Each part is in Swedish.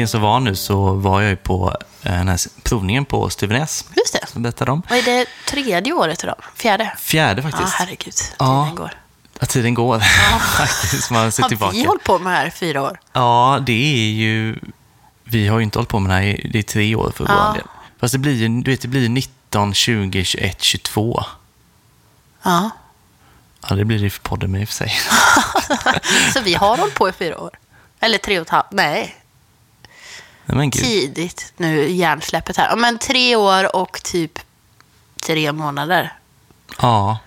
helgen som var nu så var jag ju på eh, den här provningen på Stuvenäs. Just det. Som berättade om. Vad är det tredje året idag? Fjärde? Fjärde Ja, faktiskt. herregud. Ja. Tiden går. Ja, tiden går. faktiskt. Man ser Har tillbaka. vi hållit på med det här i fyra år? Ja, det är ju... Vi har ju inte hållit på med det här i det är tre år för Ja. vår del. Fast det blir ju du vet, det blir 19, 20, 21, 22. Ja. Ja, det blir det för podden med i och för sig. Så vi har hållit på i fyra år? Eller tre och ett halvt? Nej, Nej, tidigt nu hjärnsläppet här. Ja, Men tre år och typ tre månader. Ja,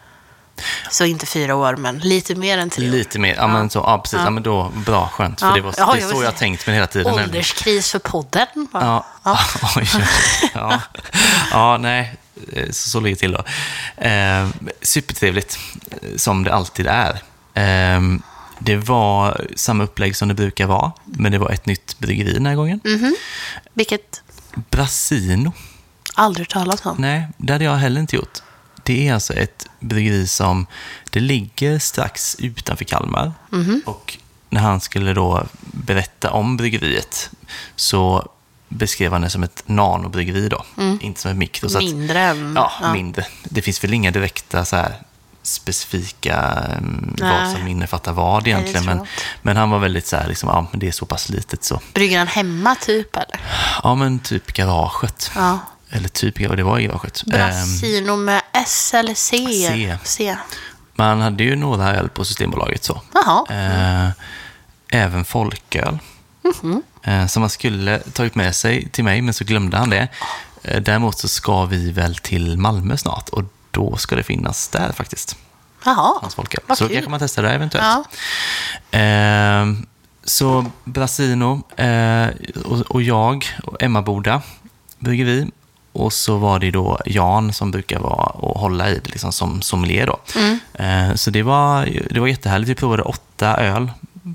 Så inte fyra år, men lite mer än tre år. lite mer. Ja, men så, ja precis. Ja. men då, bra, skönt. För Ja. det, var, Ja, det är så jag har tänkt mig hela tiden. Ålderskris för podden. Ja. Ja. Ja. ja, nej, eh, så, så ligger det till då. Eh, supertrevligt, eh, som det alltid är. Eh, det var samma upplägg som det brukar vara, men det var ett nytt bryggeri den här gången. Mm. Vilket Brasino. aldrig talat om. Nej, det hade jag heller inte gjort. Det är alltså ett bryggeri som, det ligger strax utanför Kalmar. Och när han skulle då berätta om bryggeriet så beskrev han det som ett nanobryggeri då, inte som ett mikro. Så att- Mindre än... Ja, mindre. Det finns väl inga direkta så här specifika vad Nej. som innefattar vad egentligen. jag men, men han var väldigt så här, liksom, ja, men det är så pass litet så. Brygger han hemma typ eller? Ja, men typ garaget. Ja. Eller typ, det var i garaget. Ehm, Brasino med S eller C? C. C. Man hade ju några öl på Systembolaget så. Jaha. Eh, även folköl. Mhm. Eh, som man skulle tagit med sig till mig, men så glömde han det. Däremot så ska vi väl till Malmö snart och då ska det finnas där faktiskt. Jaha. Hans. Vad Så kul. kanske man testar det eventuellt. Ja. Eh, så Brasino eh, och, och jag och Emma Boda bygger vi. Och så var det då Jan som brukar vara och hålla i det liksom som sommelier då. Mm. Eh, så det var, det var jättehärligt. Vi provade åtta öl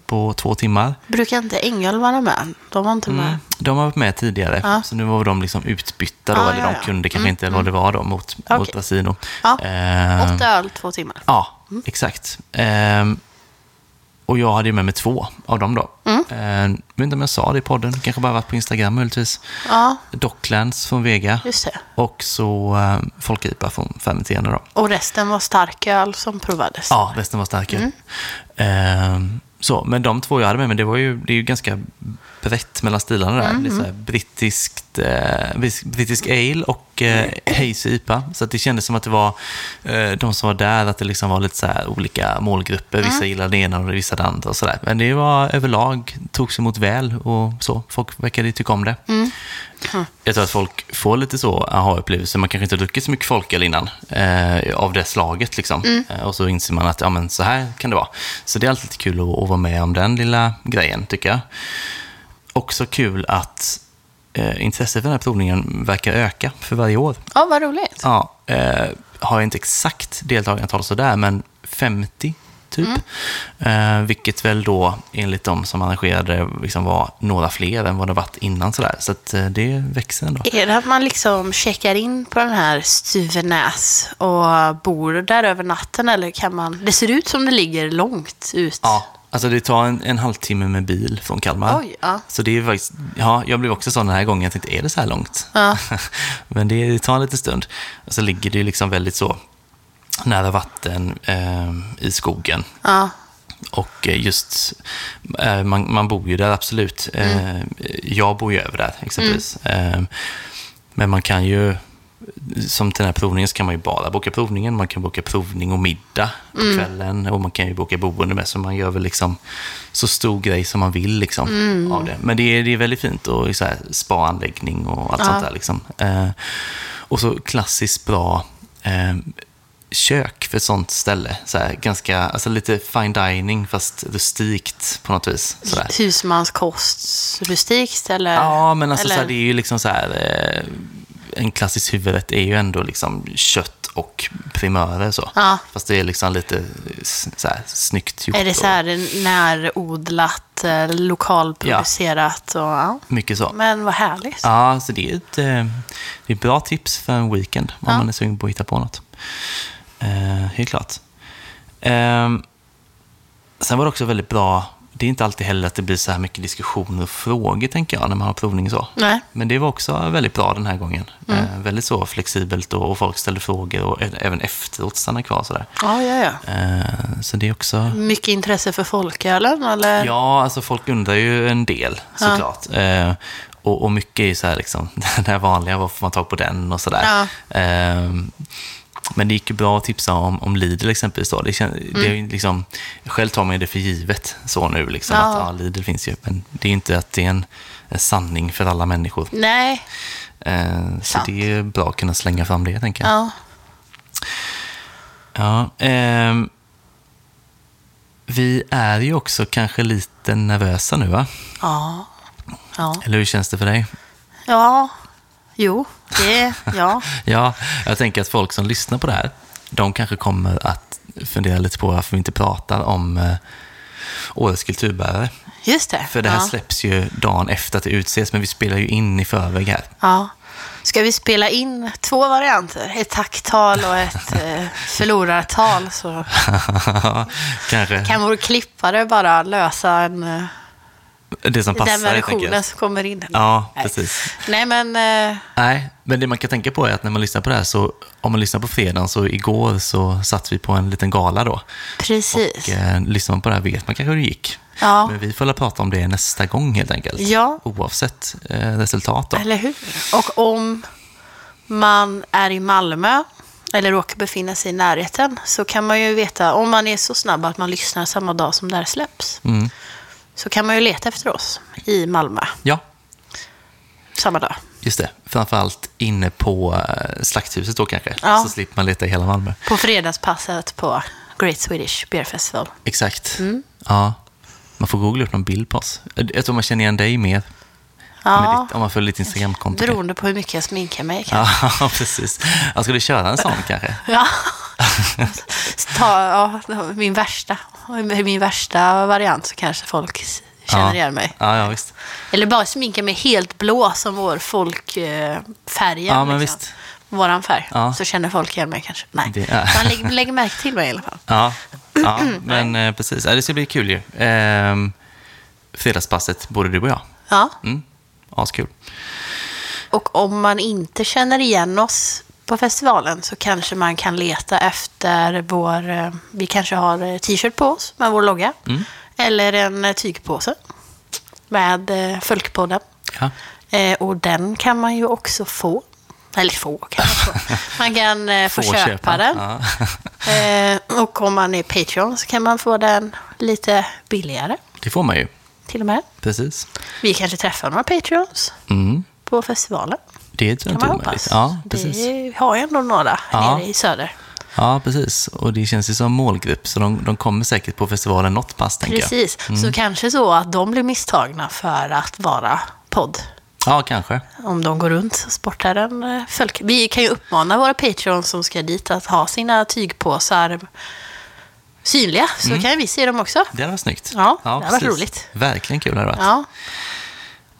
på två timmar. Brukar inte Engel vara med? De var inte med. Mm. De har varit med tidigare, Ja. så nu var de liksom utbytta då, Ja, eller ja, de ja. kunde kanske inte, eller vad det var då, mot, Okej. mot Brasino. Ja. Eh, Åtta öl, två timmar. Ja, exakt. Ehm, och jag hade ju med mig två av dem då. Mm. Jag vet inte om jag sa det i podden, kanske bara varit på Instagram möjligtvis. Ja, Docklands från Vega just det. och så um, Folkipa från Fermenterande då. Och resten var starköl som provades. Ja, resten var starkare. Mm. Ehm, så, men de två jag hade med mig, det, var ju, det är ju ganska brett mellan stilarna där. Mm, Det är så här brittiskt, eh, brittisk ale och eh, hazy IPA. Så att det kändes som att det var eh, de som var där, att det liksom var lite så olika målgrupper. Vissa Mm. gillade det ena och vissa det andra och sådär. Men det var överlag, togs emot väl och så. Folk verkade tycka om det. Mm. Jag tror att folk får lite så aha-upplevelser. Man kanske inte har druckit så mycket folköl innan eh, av det slaget. Liksom. Mm. Eh, och så inser man att ja, men så här kan det vara. Så det är alltid kul att, att vara med om den lilla grejen, tycker jag. Också kul att eh, intresset för den här provningen verkar öka för varje år. Ja, vad roligt. Ja, eh, har jag inte exakt deltagarantal sådär, men 50 typ. Eh, vilket väl då enligt de som arrangerade liksom var några fler än vad det varit innan. Sådär. Så att, eh, det växer ändå. Är det att man liksom checkar in på den här Stuvenäs och bor där över natten eller kan man... Det ser ut som det ligger långt ut. Ja, alltså det tar en, en halvtimme med bil från Kalmar. Oj, ja. Så det är faktiskt, ja, jag blev också sån den här gången, jag tänkte, är det så här långt? Ja. Men det, det tar en liten stund. Och så ligger det liksom väldigt så nära vatten eh, i skogen. Ja. Och eh, just, eh, man, man bor ju där absolut. Mm. Eh, Jag bor ju över där exempelvis. Eh, Men man kan ju, som till den här provningen så kan man ju bara boka provningen. Man kan boka provning och middag på Mm. kvällen. Och man kan ju boka boende med. Så man gör väl liksom så stor grej som man vill liksom, Mm. av det. Men det är, det är väldigt fint och så här spa-anläggning och allt Ja. sånt där. Liksom. Eh, Och så klassiskt bra eh, kök för ett sånt ställe. Så här, ganska, alltså lite fine dining fast rustikt på något vis. Så. Husmanskost, rustikt eller? Ja, men alltså, eller? så här, det är ju liksom så här, eh, en klassisk huvudrätt är ju ändå liksom kött och primörer så. Ja. Fast det är liksom lite så här, snyggt gjort. Är det så här närodlat, eh, lokalproducerat? Och, ja. Mycket så. Men vad härligt. Ja, så det är ett, eh, det är ett bra tips för en weekend om Ja. man är sugen på att hitta på något. Eh, helt klart. Eh, sen var det också väldigt bra det är inte alltid heller att det blir så här mycket diskussioner och frågor, tänker jag, när man har provning så. Nej. Men det var också väldigt bra den här gången. Eh, väldigt så flexibelt och, och folk ställde frågor och även efteråt stannade kvar sådär. Ja, ja, ja. Eh, så det är också... Mycket intresse för folkölen, eller? Ja, alltså folk undrar ju en del såklart. Eh, och, och mycket är ju så här liksom, det här vanliga, var får man tag på den och sådär. Ja. Eh, men det gick ju bra att tipsa om, om Lidl exempelvis. Då. Det kän, det är ju liksom, själv tar man det för givet så nu, liksom, Mm. Ja. att ja, Lidl finns ju. Men det är inte att det är en, en sanning för alla människor. Nej. Eh, så det är bra att kunna slänga fram det, tänker jag. Ja. Ja, ehm, vi är ju också kanske lite nervösa nu, va? Ja. Ja. Eller hur känns det för dig? Ja. Jo, det... Ja. Ja, jag tänker att folk som lyssnar på det här, de kanske kommer att fundera lite på varför vi inte pratar om eh, Årets kulturbärare. Just det. För det här ja. släpps ju dagen efter att det utses, men vi spelar ju in i förväg här. Ja. Ska vi spela in två varianter? Ett tacktal och ett eh, förlorartal. Så kanske kan vår klippare bara lösa en, eh, det som passar den versionen som kommer in. Ja, Nej. precis. Nej, men... Eh, Nej, men det man kan tänka på är att när man lyssnar på det här, så om man lyssnar på fredagen, så igår så satt vi på en liten gala då. precis. Och eh, lyssnar man på det här vet man kanske hur det gick. Ja. Men vi får prata om det nästa gång helt enkelt. Ja. Oavsett eh, resultat då. Eller hur? Och om man är i Malmö eller råkar befinna sig i närheten så kan man ju veta, om man är så snabb att man lyssnar samma dag som det här släpps, Mm. Så kan man ju leta efter oss i Malmö Ja, samma dag. just det. Framförallt inne på eh, Slakthuset då kanske. Ja. Så slipper man leta i hela Malmö. På fredagspasset på Great Swedish Beer Festival. Exakt. Mm. Ja. Man får googla upp någon bild på oss. Jag tror man känner igen dig mer. Ja, ditt, om man följer ditt Instagramkonto. beroende på hur mycket jag sminkar mig. kanske. Ja, precis. Jag skulle köra en sån kanske. Ja. Ta, ja, min värsta. Min värsta variant så kanske folk känner ja. igen mig. Ja, ja visst. Eller bara sminka mig helt blå som vår folkfärg. Ja, men visst. Våran färg. Ja. Så känner folk igen mig kanske. Nej, Det är- man lägger, lägger märke till mig i alla fall. Ja, ja men eh, precis. Ja, det ska bli kul ju. Ehm, fredagspasset, både du och jag. Ja. Mm. Askul. Och om man inte känner igen oss på festivalen så kanske man kan leta efter vår... eh, Vi kanske har eh, t-shirt på oss med vår logga. Mm. Eller en eh, tygpåse med Folkpodden. Ja. Och den kan man ju också få. Eller få kan man få. Man kan eh, få, köpa, den. Ja. Och om man är Patreon så kan man få den lite billigare Det får man ju. Till och med. Precis. Vi kanske träffar några Patreons Mm. på festivalen. Det tror jag Kan man inte omöjligt. hoppas. Ja, precis. Det har ju ändå några Ja. nere i söder. Ja, precis. Och det känns ju som målgrupp, så de, de kommer säkert på festivalen något pass, tänker jag. Precis. Så kanske så att de blir misstagna för att vara podd. Ja, kanske. Om de går runt och sportar en eh, folk. Vi kan ju uppmana våra Patreons som ska dit att ha sina tygpåsar synliga. Så Mm. kan vi se dem också. Det hade varit snyggt. Ja, det hade varit roligt. Verkligen kul hade det varit. Ja,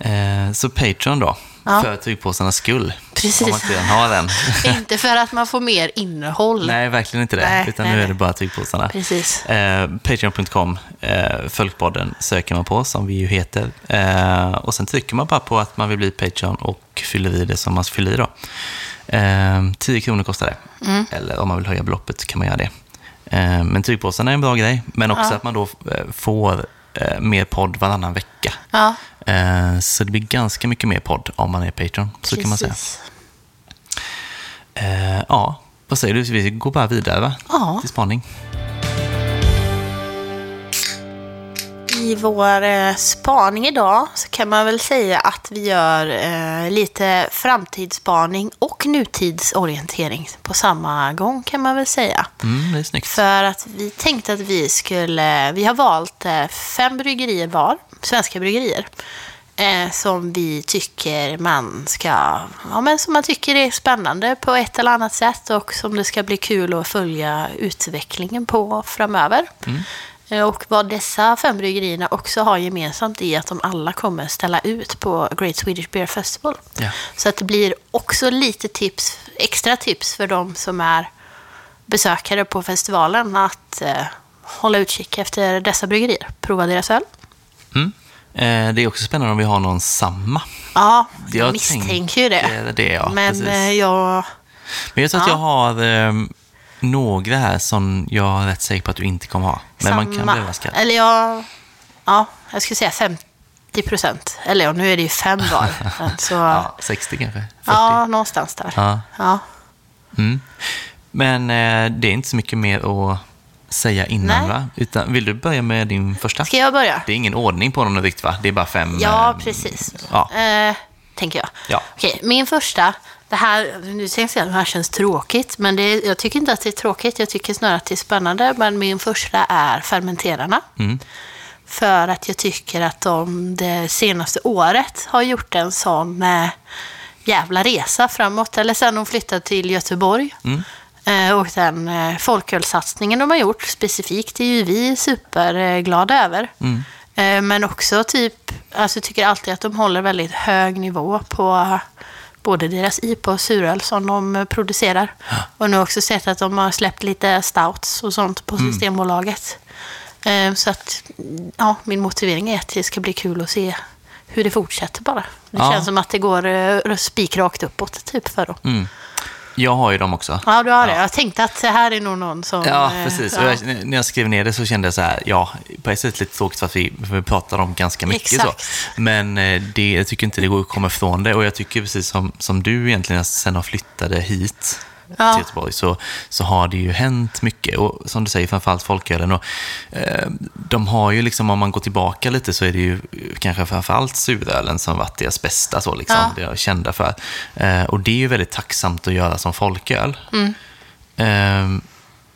Eh, så Patreon då, Ja. för tygpåsarnas skull. Precis. Om man inte redan har den. inte för att man får mer innehåll. Nej, verkligen inte det. Nej, utan nej, nu är det bara tygpåsarna. Precis. Eh, Patreon.com, eh, Folkpodden söker man på, som vi ju heter. Eh, och sen trycker man bara på att man vill bli Patreon och fyller i det som man fyller i då. Eh, 10 kronor kostar det. Mm. Eller om man vill höja beloppet kan man göra det. Eh, men tygpåsarna är en bra grej, men också Ja. att man då eh, får eh, mer podd varannan vecka. Ja, så det blir ganska mycket mer podd om man är Patreon, så kan man säga. precis. Ja, vad säger du? Vi går bara vidare va? Ja. till spaning. I vår eh, spaning idag så kan man väl säga att vi gör eh, lite framtidsspaning och nutidsorientering på samma gång kan man väl säga. Mm, det är snyggt. För att vi tänkte att vi skulle, vi har valt eh, fem bryggerier var, svenska bryggerier. Eh, som vi tycker man ska, ja men som man tycker är spännande på ett eller annat sätt och som det ska bli kul att följa utvecklingen på framöver. Eh, Och vad dessa fem bryggerierna också har gemensamt är att de alla kommer ställa ut på Great Swedish Beer Festival. Ja. Så att det blir också lite tips, extra tips för de som är besökare på festivalen att eh, hålla utkik efter dessa bryggerier. Prova deras öl. Mm. Eh, det är också spännande om vi har någon samma. Ja, jag, Jag misstänker ju det. det, ja, Men precis. eh, jag... Men jag tror att Ja. jag har eh, några här som jag är rätt säker på att du inte kommer ha. Men man kan samma- bli överraskad. Eller jag... Ja, jag skulle säga 50 procent. Eller ja, nu är det ju fem var. Så, ja. Ja, 60 kanske? 40? någonstans där. Ja. Ja. Mm. Men eh, det är inte så mycket mer att säga innan, Nej. va? Utan, vill du börja med din första? Ska jag börja? Det är ingen ordning på dem riktigt, va? Det är bara fem... Ja, eh, precis. Ja. Eh, tänker jag. Ja. Okej, min första. Det här, nu tänkte jag att det här känns tråkigt, men det, jag tycker inte att det är tråkigt. Jag tycker snarare att det är spännande. Men min första är fermenterarna. Mm. För att jag tycker att de det senaste året har gjort en sån eh, jävla resa framåt. Eller sen de flyttade till Göteborg. Mm. Eh, och den eh, folkölsatsningen de har gjort specifikt är ju vi superglada över. Mm. Eh, men också typ, alltså jag tycker alltid att de håller väldigt hög nivå på både deras IPA och suröl som de eh, producerar. Och nu har jag också sett att de har släppt lite stouts och sånt på Mm. Systembolaget. Eh, Så att, ja, min motivering är att det ska bli kul att se hur det fortsätter bara. Det Ja. känns som att det går eh, spikrakt uppåt typ för dem. Mm. Jag har ju dem också. Ja, du har det. Jag tänkte att det här är nog någon som... Ja, eh, precis. ja. Jag, när jag skrev ner det så kände jag så här, ja, på ett sätt lite tråkigt för att vi, för vi pratar om ganska mycket Exakt. så. Men eh, det, jag tycker inte det går att komma ifrån det. Och jag tycker precis som, som du egentligen, sen jag flyttade hit Ja. till Göteborg, så, så har det ju hänt mycket. Och som du säger, framförallt folkölen. Och, eh, de har ju liksom, om man går tillbaka lite, så är det ju kanske framförallt surölen som varit deras bästa, så liksom. Ja. Det är jag kända för. Eh, och det är ju väldigt tacksamt att göra som folköl. Ehm,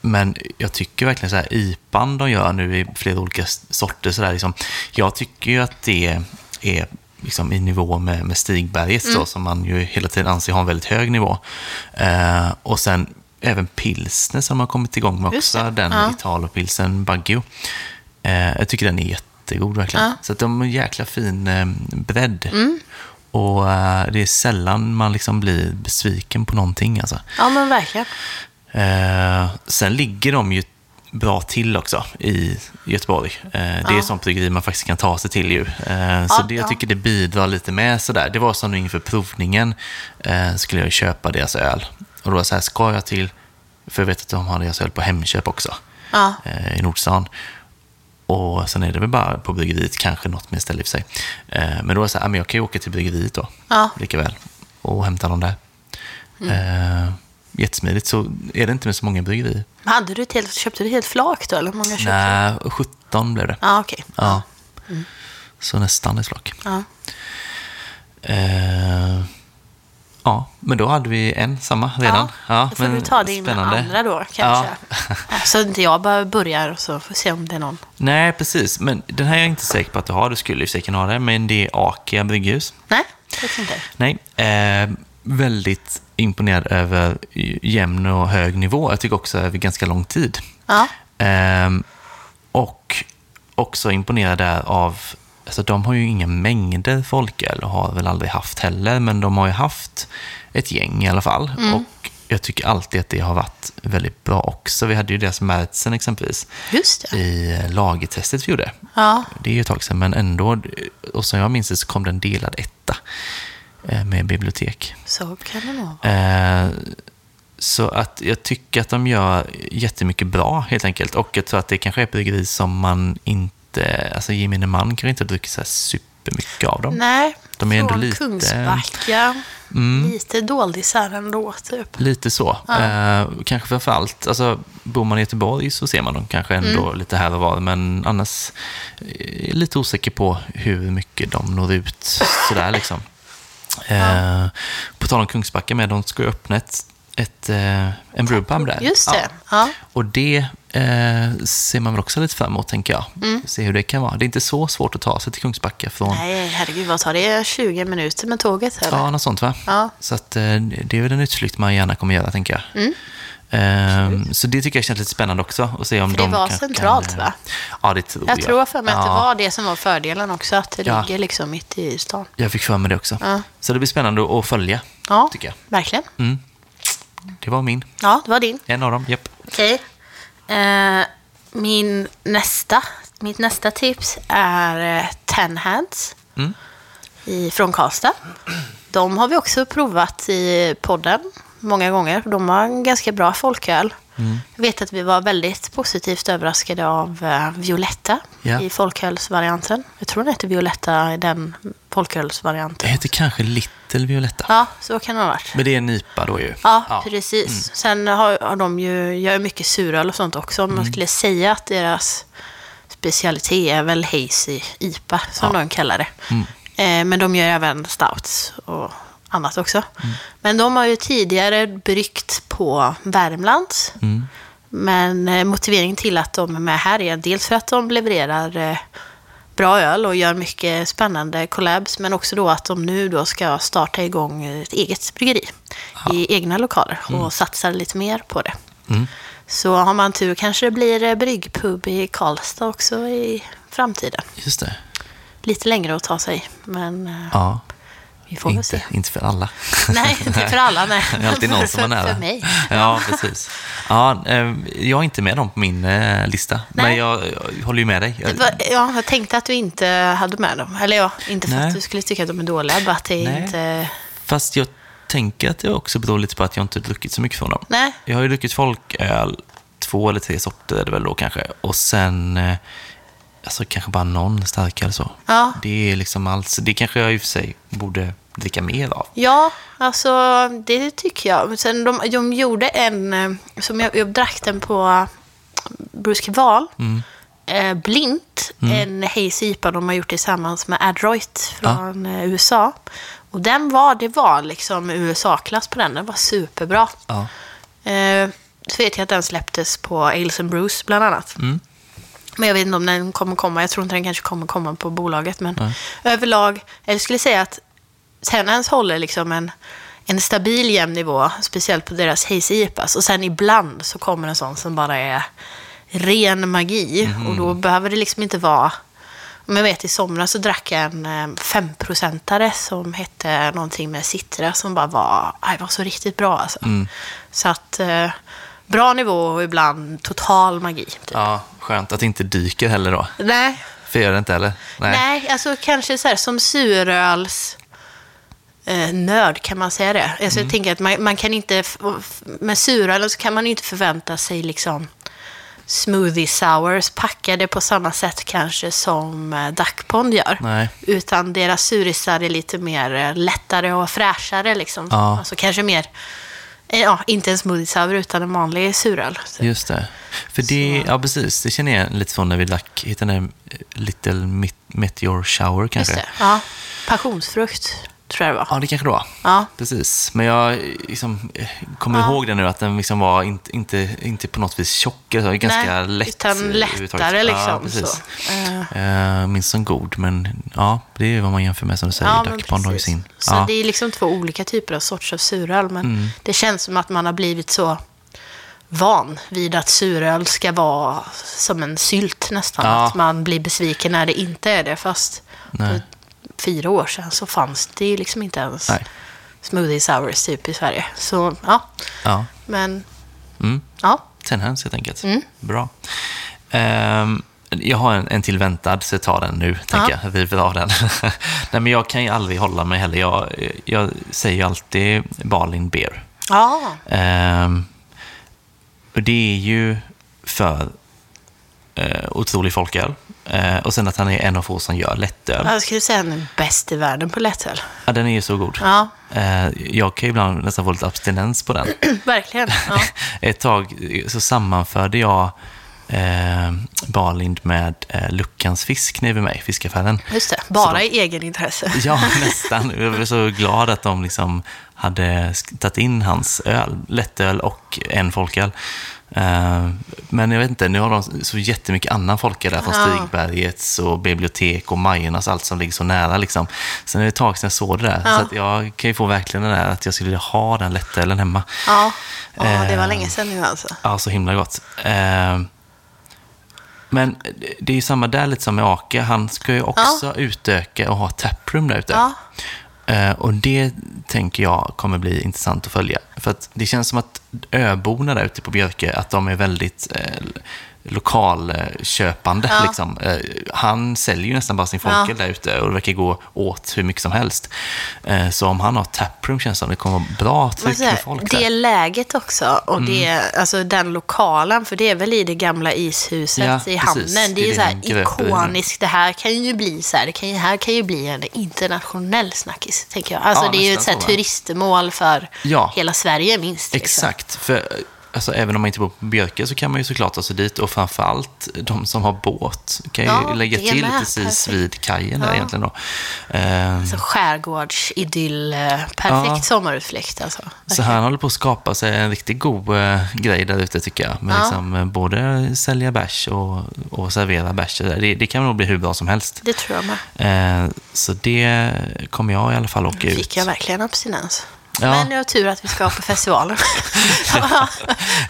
men jag tycker verkligen så här, IPAn de gör nu i flera olika sorter, så där, liksom, jag tycker ju att det är liksom i nivå med, med Stigberget, Mm. då, som man ju hela tiden anser ha en väldigt hög nivå. Eh, och sen även pilsner som har kommit igång med också, den ja. Italopilsen Baggio. Eh, jag tycker den är jättegod verkligen. Ja. Så att de har en jäkla fin eh, bredd. Mm. Och eh, det är sällan man liksom blir besviken på någonting. Alltså. ja, men verkligen. Eh, sen ligger de ju bra till också i Göteborg. Eh, det är ett sånt bryggeri man faktiskt kan ta sig till ju. Eh, så Ja, det, jag ja. tycker det bidrar lite med sådär. Det var som nu inför provningen eh, skulle jag köpa deras öl. Och då var det så här, ska jag till, för jag vet att de har deras öl på Hemköp också, Ja. i Nordstan. Och sen är det väl bara på bryggeriet, kanske något mer ställe i och för sig. Men då var det så här, ja, jag kan ju åka till bryggeriet då, Ja. lika väl, och hämta dem där. Mm. Jättesmidigt, så är det inte med så många bryggerier. Hade du ett helt, köpte du ett helt flak då? Eller många köpte? Nej, 17 blev det. Ja, okej. Ja. Så nästan ett flak. Ja. Eh, ja, men då hade vi en samma redan. Ja, då får men du ta din spännande. andra då, kanske. Ja. Så inte jag bara börjar och så får se om det är någon. Nej, precis. Men den här är jag inte säker på att du har. Du skulle sig kunna ha det, men det är Akia brygghus. Nej, vet inte. Nej, eh, väldigt imponerad över jämn och hög nivå. Jag tycker också över ganska lång tid. Ja. Ehm, och också imponerad där av, alltså de har ju inga mängder folköl och har väl aldrig haft heller, men de har ju haft ett gäng i alla fall. Och jag tycker alltid att det har varit väldigt bra också. Vi hade ju deras Märtsen exempelvis i lagertestet vi gjorde. Ja. Det är ju ett tag sedan, men ändå, och som jag minns det så kom den delad etta med bibliotek. Så kan det vara. Eh, Så att jag tycker att de gör jättemycket bra helt enkelt. Och jag tror att det kanske är bryggeri som man inte, alltså gemene man kanske inte druckit så här supermycket av dem. Nej, De är ändå från lite- Kungsbacka. Mm. Lite doldisar ändå, typ. Lite så. Eh, kanske framför allt, alltså bor man i Göteborg så ser man dem kanske ändå Mm. lite här och var. Men annars är jag lite osäker på hur mycket de når ut sådär liksom. Eh, på tal om Kungsbacka med, de ska ju öppna ett, ett, eh, en brewpub där. Just det. Ja. Ja. Och det eh, ser man väl också lite fram emot, tänker jag. Se hur det kan vara. Det är inte så svårt att ta sig till Kungsbacka från... Nej, herregud, vad tar det? 20 minuter med tåget? Eller? Ja, något sånt va? Ja. Så att, eh, det är väl en utflykt man gärna kommer göra, tänker jag. Mm. Ehm, så det tycker jag känns lite spännande också. Att se om För det de var centralt, kan, va? Ja, det tror jag. Jag tror för mig att det Ja, var det som var fördelen också, att det Ja. ligger liksom mitt i stan. Jag fick för mig det också. Ja. Så det blir spännande att följa, Ja, tycker jag. verkligen. Mm. Det var min. Ja, det var din. En av dem, japp. Okej. Eh, min nästa, mitt nästa tips är ett Ten Hands Mm. i, från Karlstad. De har vi också provat i podden många gånger. De har en ganska bra folköl. Mm. Jag vet att vi var väldigt positivt överraskade av eh, Violetta Ja. i folkölsvarianten. Jag tror den heter Violetta i den Det folkölsvarianten. heter kanske Little Violetta. Ja, så kan det ha varit. Men det är en IPA då ju. Ja, precis. Mm. Sen har, har de ju, gör mycket suröl och sånt också. Om Mm. man skulle säga att deras specialitet är väl hazy IPA, som Ja. Mm. de kallar det. Eh, men de gör även stouts och annat också. Mm. Men de har ju tidigare bryggt på Värmlands. Mm. Men eh, motiveringen till att de är med här är dels för att de levererar eh, bra öl och gör mycket spännande collabs, men också då att de nu då ska starta igång ett eget bryggeri i egna lokaler och satsar lite mer på det. Mm. Så har man tur kanske det blir eh, bryggpub i Karlstad också i framtiden. Just det. Lite längre att ta sig, men Ja. Vi får väl se. Inte, inte för alla. Nej, inte för alla. Nej. Det är alltid någon som är nära. För mig. Ja, precis. Ja, eh, jag är inte med dem på min eh, lista, men Nej. jag, jag håller ju med dig. Var- Ja, jag tänkte att du inte hade med dem. Eller ja, inte för Nej. att du skulle tycka att de är dåliga, bara att det Nej. inte... Fast jag tänker att det också beror lite på att jag inte druckit så mycket från dem. Nej, Jag har ju druckit folköl, två eller tre sorter är det väl då kanske. Och sen, eh, alltså kanske bara någon starkare så. Ja. Det är liksom alls, det kanske jag i och för sig borde dricka mer av. Ja, alltså det tycker jag. Men Sen de, de gjorde en, eh, som jag, jag drack den på Bruce Keval, Mm. eh, blint, en Hazy IPA de har gjort tillsammans med Adroit från eh, USA. Och den var, det var liksom USA-klass på den, den var superbra. Ja. Eh, så vet jag att den släpptes på Ales Bruce bland annat. Mm. Men jag vet inte om den kommer komma. Jag tror inte den kanske kommer komma på bolaget. Men överlag, jag skulle säga att Tenance håller liksom en, en stabil jämn nivå. Speciellt på deras Hazy IPAs. Och sen ibland så kommer en sån som bara är ren magi. Och då behöver det liksom inte vara... Om jag vet i somras så drack jag en eh, femprocentare som hette någonting med citra som bara var, aj, var så riktigt bra alltså. Så att eh, bra nivå och ibland total magi. Typ. ja, skönt att det inte dyker heller då. Nej, För gör det inte heller? Nej. alltså kanske så här som suröls eh, nörd, kan man säga det? Alltså, Jag tänker att man, man kan inte, med surölen så kan man inte förvänta sig liksom smoothie sours packade på samma sätt kanske som eh, Duckpond gör. Nej. Utan deras surisar är lite mer eh, lättare och fräschare liksom. Ja. Alltså kanske mer, eh, ja, inte en smoothie sour utan en vanlig suröl. Så- Just det. För det, ja precis, det känner jag lite från när vi drack, hittade Little Met- Meteor Shower kanske. Just det. Ja. Passionsfrukt, tror jag det var. Ja, det kanske det var. Ja. Precis, men jag liksom, kommer Ja. ihåg det nu att den liksom var inte, inte, inte på något vis tjock, alltså, ganska Nej, lätt. utan lättare liksom. Ja, precis. Så. Uh, minns som god, men ja, det är vad man jämför med som du säger. Ja, men Duck Pond har ju sin. Så Ja. Mm. det är liksom två olika typer av sorts av suröl, men det känns som att man har blivit så van vid att suröl ska vara som en sylt nästan. Ja. Att man blir besviken när det inte är det, fast Nej. Fyra år sedan så fanns det ju liksom inte ens Nej. smoothie sours typ i Sverige. Så ja, Ja. men Mm. ja. Tenhans helt enkelt. Mm. Bra. Ehm, jag har en, en till väntad, så jag tar den nu, tänker jag. River av den. Nej, men jag kan ju aldrig hålla mig heller. Jag, jag säger ju alltid Balin Beer. Ja, Ehm, och det är ju för uh, otrolig folköl. Eh, och sen att han är en av få som gör lättöl. jag skulle säga den är bäst i världen på lättöl. Ja, den är ju så god. Ja, Eh, jag kan ju ibland nästan få lite abstinens på den. verkligen. Ja. Ett tag så sammanförde jag eh, Barlind med eh, Luckans fisk nere vid mig, fiskaffären. Just det, bara i egen intresse. Ja, nästan. Jag var så glad att de liksom hade tagit in hans öl, lättöl och en folköl. Eh, Men jag vet inte, nu har de så jättemycket annan folköl där från Ja. Stigbergets och bibliotek och Majornas, allt som ligger så nära liksom. Sen är det ett tag sedan jag såg det där. Ja. Så att jag kan ju få verkligen det där att jag skulle vilja ha den lättölen hemma. Ja, ja det var Eh, länge sedan nu alltså. Ja, så himla gott. Eh, Men det är ju samma där lite som med Ake. Han ska ju också utöka och ha taproom där ute. Ja. Eh, och det tänker jag kommer bli intressant att följa. För att det känns som att öborna där ute på Björke, att de är väldigt eh, lokalköpande. Ja. Liksom. Eh, Han säljer ju nästan bara sin folköl där ute och det verkar gå åt hur mycket som helst. Eh, Så om han har taproom känns det som det kommer vara bra tryck med folk det där. Mm. läget också och det, alltså den lokalen, för det är väl i det gamla ishuset Ja, i precis. hamnen. Det Det är är ju så här det ikoniskt. Det här kan ju bli så här, det kan här kan ju bli en internationell snackis, tänker jag. Alltså Ja, det är ju ett så här, turistmål för Ja. hela Sverige minst. liksom. Exakt, för alltså, även om man inte bor på Björke så kan man ju såklart ta sig dit och framförallt de som har båt kan ju Ja, lägga till med. precis Perfekt. vid kajen där Ja. egentligen då. Eh, Så skärgårdsidyll, perfekt Ja. sommarutflykt alltså. Så han håller på att skapa sig en riktigt god eh, grej där ute tycker jag. Med Ja. liksom, eh, både sälja bärs och, och servera bärs. Det, det kan nog bli hur bra som helst. Det tror jag med. Eh, så det kommer jag i alla fall åka ut. Fick jag verkligen abstinens. Ja. Men jag har tur att vi ska på festivalen.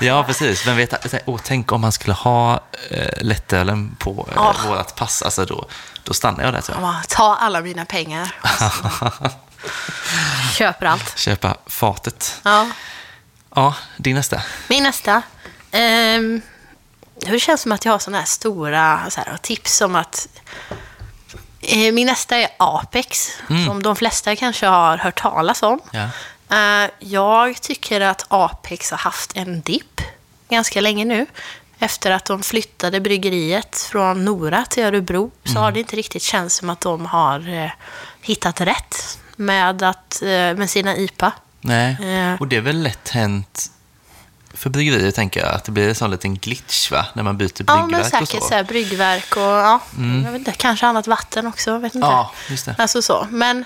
Ja, precis. Men vet, åh, tänk om man skulle ha eh, lättölen på eh, Ja. vårt pass. Alltså då, då stannar jag där tror jag. Ja, Ta alla mina pengar. Köper allt. Köpa fatet. Ja. Ja, din nästa. Min nästa. Ehm, det känns som att jag har sådana här stora så här, tips om att eh, min nästa är Apex, som de flesta kanske har hört talas om. Ja. Eh, jag tycker att Apex har haft en dipp ganska länge nu. Efter att de flyttade bryggeriet från Nora till Örebro så har det inte riktigt känts som att de har eh, hittat rätt med, att, eh, med sina IPA. Nej, och det är väl lätt hänt för bryggerier, tänker jag, att det blir en sån liten glitch, va? När man byter Ja, men bryggverk och säkert så. så. här, bryggverk och ja, jag vet inte, kanske annat vatten också. Vet inte. Ja, just det. Alltså så. Men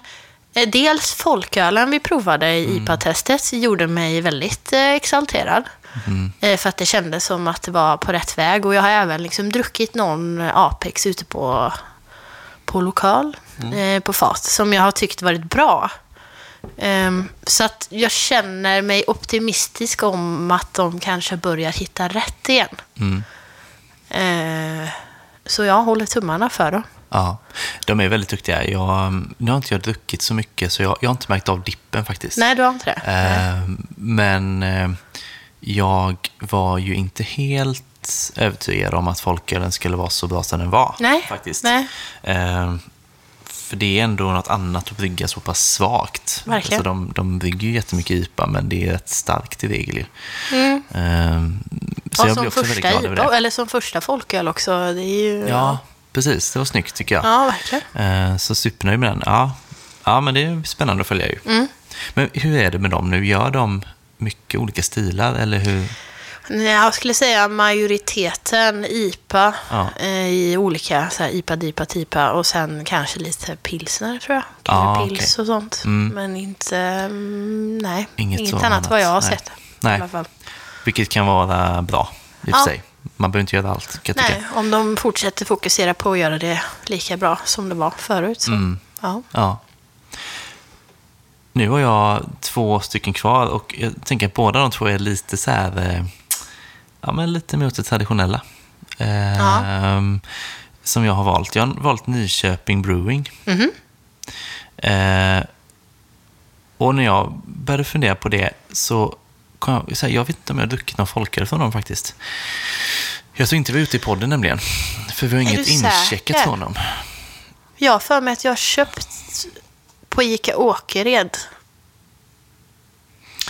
dels folkölen vi provade i Mm. IPA-testet gjorde mig väldigt eh, exalterad. Mm. Eh, för att det kändes som att det var på rätt väg. Och jag har även liksom druckit någon Apex ute på, på lokal, Mm. eh, på fat, som jag har tyckt varit bra. Ehm, så att jag känner mig optimistisk om att de kanske börjar hitta rätt igen. Mm. Eh, så jag håller tummarna för dem. Ja, de är väldigt duktiga. Jag, nu har inte jag druckit så mycket, så jag, jag har inte märkt av dippen faktiskt. Nej, du har inte det? Eh, men eh, jag var ju inte helt övertygad om att folkölen skulle vara så bra som den var. Nej, Faktiskt. nej. Eh, för det är ändå något annat att brygga så pass svagt. Verkligen. Alltså de, de brygger ju jättemycket IPA, men det är rätt starkt i regel. Mm. Eh, så Och jag blir också väldigt glad över det. eller som första folköl också. Det är ju... Ja, precis. Det var snyggt tycker jag. Ja, verkligen. Eh, Så supernöjd med den. Ja. ja, men det är spännande att följa ju. Mm. Men hur är det med dem nu? Gör de mycket olika stilar eller hur? Jag skulle säga majoriteten IPA Ja. eh, i olika så här, IPA, DIPA, TIPA och sen kanske lite pilsner tror jag. Ja, Kanske pils okej. och sånt. Mm. Men inte, mm, nej, Inget inget, annat annat. vad jag har Nej. sett. Nej. I alla fall. Vilket kan vara bra i och för Ja. sig. Man behöver inte göra allt, kan jag tycka. Nej, om de fortsätter fokusera på att göra det lika bra som det var förut. Så. Mm. Ja. Ja. Nu har jag två stycken kvar och jag tänker att båda de två är lite så här, eh, ja men lite mot det traditionella. Ja. Som jag har valt. Jag har valt Nyköping Brewing. Mhm. Eh, och när jag började fundera på det så jag, så här, jag vet inte om jag har druckit någon folköl från dem faktiskt. Jag tror inte vi är ute i podden nämligen. För vi har Är inget incheckat från dem. Jag har för mig att jag har köpt på Ica Åkered.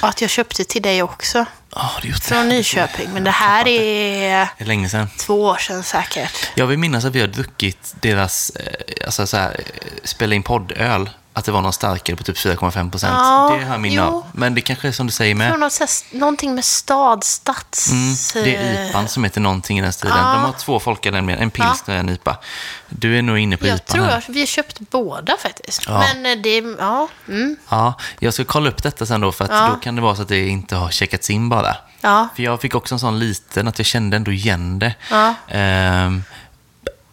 Och att jag köpte till dig också. Ja, det Från Nyköping. Men det här är Det är länge sedan. två år sedan säkert. Jag vill minnas att vi har druckit deras, eh, alltså så här, eh, spela in poddöl. Att det var någon starkare på typ 4,5 procent. Ja, det har jag minne av. Men det kanske är som du säger Jag tror med. något, så här- någonting med stad, stads... Mm, det är IPAn som heter någonting i den stilen. Ja. De har två folköl nämligen. En pilsner och en IPA. Du är nog inne på Jag IPAn tror här. att vi har köpt båda faktiskt. Ja. Men eh, det, ja. Mm, Ja, jag ska kolla upp detta sen då, för att då kan det vara så att det inte har checkats in bara. ja. För jag fick också en sån liten, att jag kände ändå igen det. Ja. Och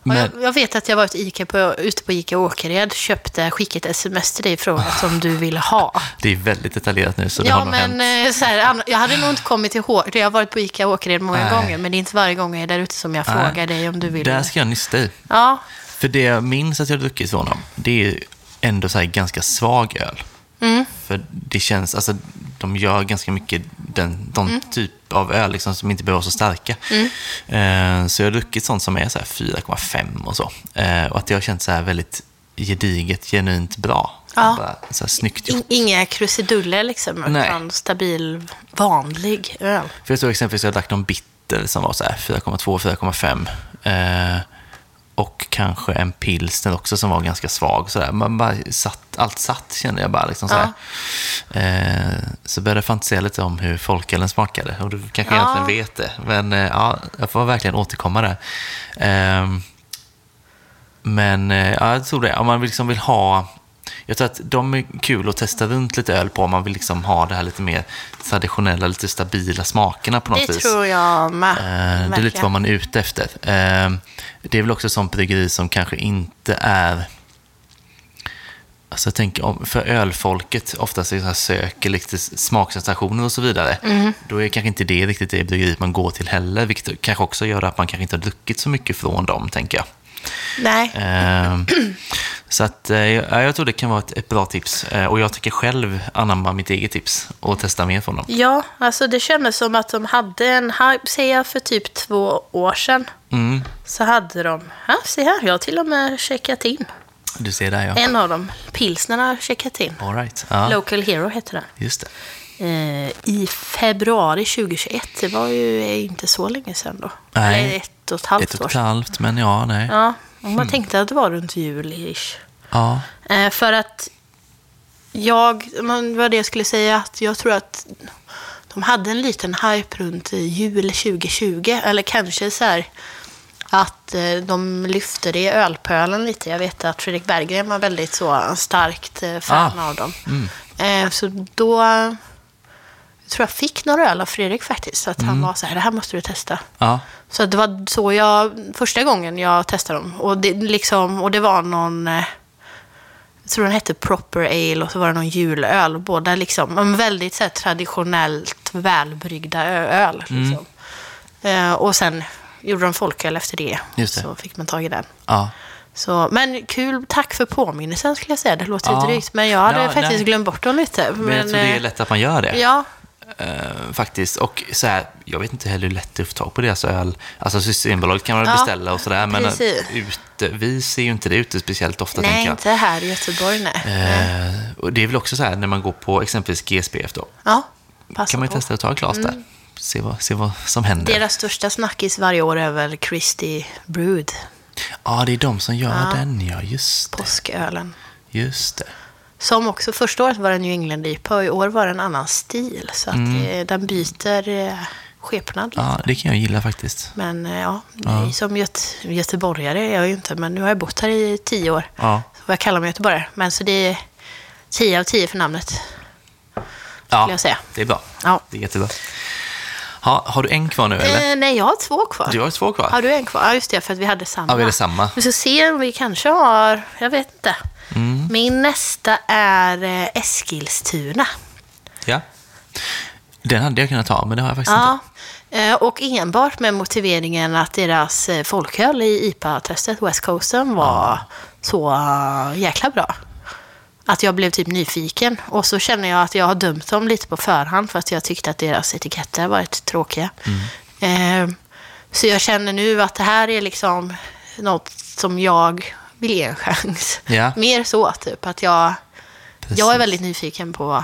men, Jag, jag vet att jag var ute, Ica på, ute på Ica Åkered, köpte, skickade ett sms till dig i frågan som du ville ha. det är väldigt detaljerat nu, så det har Ja, nog men hänt. eh, så här, jag hade nog inte kommit ihåg det. Jag har varit på Ica Åkered många Nej. gånger, men det är inte varje gång jag är där ute som jag Nej. frågar dig om du vill. Där ska jag nysta i. Ja, För det jag minns att jag har druckit från dem, det är ändå så ganska svag öl. mm. För För det känns, alltså de gör ganska mycket den, de Mm. typ av öl liksom, som inte behöver vara så starka. Eh, så jag har druckit sånt som är så här 4,5 och så. Eh, och att det har känts så här väldigt gediget, genuint bra. Ja. Bara, så här, snyggt gjort. In, inga krusiduller liksom, Nej. utan stabil, vanlig öl. För jag såg exempelvis att jag drack någon bitter som var så här 4,2-4,5. Och kanske en pilsner också som var ganska svag. Så där. Man bara satt, allt satt kände jag bara. Liksom så, här. Eh, så började jag fantisera lite om hur folkölen smakade. Och du kanske Ja. egentligen vet det. Men eh, ja, jag får verkligen återkomma där. Eh, men ja, jag tror det. Om man liksom vill ha... Jag tror att de är kul att testa runt lite öl på om man vill liksom ha det här lite mer traditionella, lite stabila smakerna på något Det vis. tror jag med. Eh, det är lite vad man är ute efter. Eh, det är väl också sånt bryggeri som kanske inte är... Alltså jag tänker, för ölfolket oftast så här söker lite smaksensationer och så vidare. Mm. Då är kanske inte det riktigt det bryggeriet man går till heller, vilket kanske också gör att man kanske inte har druckit så mycket från dem, tänker jag. Nej, Ehm, så att, eh, ja, jag tror det kan vara ett, ett bra tips. Eh, och jag tycker själv anamma mitt eget tips och testa mer från dem. ja, alltså det kändes som att de hade en hype, säger jag, för typ två år sedan. Mm, Så hade de, ja, se här, jag har till och med checkat in. du ser där ja. En av dem, pilsnen har checkat in. All right. ja, Local Hero heter den. just det. Eh, I februari 2021, det var ju inte så länge sedan då. Nej. Eller ett och ett halvt Ett och år ett halvt, men ja, nej. Ja, man tänkte att det var runt jul-ish. Ja. Eh, för att jag, men vad det jag skulle säga, att jag tror att de hade en liten hype runt jul 2020. Eller kanske så här att eh, de lyfte det i ölpölen lite. Jag vet att Fredrik Berggren var väldigt så starkt eh, fan Ah. av dem. Mm. Så då jag tror jag fick några öl av Fredrik faktiskt. Att Mm. han var så här, det här måste du testa. Ja. Så det var så jag, första gången jag testade dem. Och det, liksom, och det var någon, eh, jag tror den hette Proper Ale och så var det någon julöl. Båda liksom, men väldigt så här, traditionellt välbryggda öl. Mm. Liksom. Eh, och sen gjorde de folköl efter det. Just det. Så fick man tag i den. ja. Så, men kul, tack för påminnelsen skulle jag säga. Det låter Ja. drygt, men jag hade Ja, faktiskt nej. glömt bort dem lite. Men, jag tror det är eh, lätt att man gör det. Ja, Eh, faktiskt. Och så här, jag vet inte heller hur lätt det är att få tag på deras öl. Alltså Systembolaget kan man Ja, beställa och sådär. Men precis. ute, vi ser ju inte det ute speciellt ofta, nej, tänker jag. inte här i Göteborg, nej. Eh, och det är väl också så här när man går på exempelvis GSBF då. Ja, passa kan man ju. Mm. testa att ta ett glas där. Se vad, se vad som händer. Deras största snackis varje år är väl Christie Brood, Ja, det är de som gör Ja. den, ja. Just det. påskölen. Just det. Som också, första året var det New England IPA och i år var det en annan stil. Så att eh, den byter eh, skepnad lite. Mm. Ja, det kan jag gilla faktiskt. Men eh, ja, som göt göteborgare är jag ju inte, men nu har jag bott här i tio år. Ja. Så jag kalla mig göteborgare. Men så det är tio av tio för namnet. Ja, jag säga. det är bra. Ja. Det är jättebra. Ha, har du en kvar nu, eller? Eh, nej, jag har två kvar. Du har två kvar? Har du en kvar? Ja, just det, för att vi hade samma. Ja, vi hade samma. Vi ska se om vi kanske har, jag vet inte. Mm. Min nästa är eh, Eskilstuna. Ja. Den hade jag kunnat ta, men det har jag faktiskt Ja, inte. eh, och enbart med motiveringen att deras eh, folköl i IPA-testet, West Coasten, var så eh, jäkla bra. Att jag blev typ nyfiken. Och så känner jag att jag har dömt dem lite på förhand för att jag tyckte att deras etiketter varit tråkiga. Mm. Eh, så jag känner nu att det här är liksom något som jag vill ge en chans. Ja. Mer så, typ. Att jag, Precis. jag är väldigt nyfiken på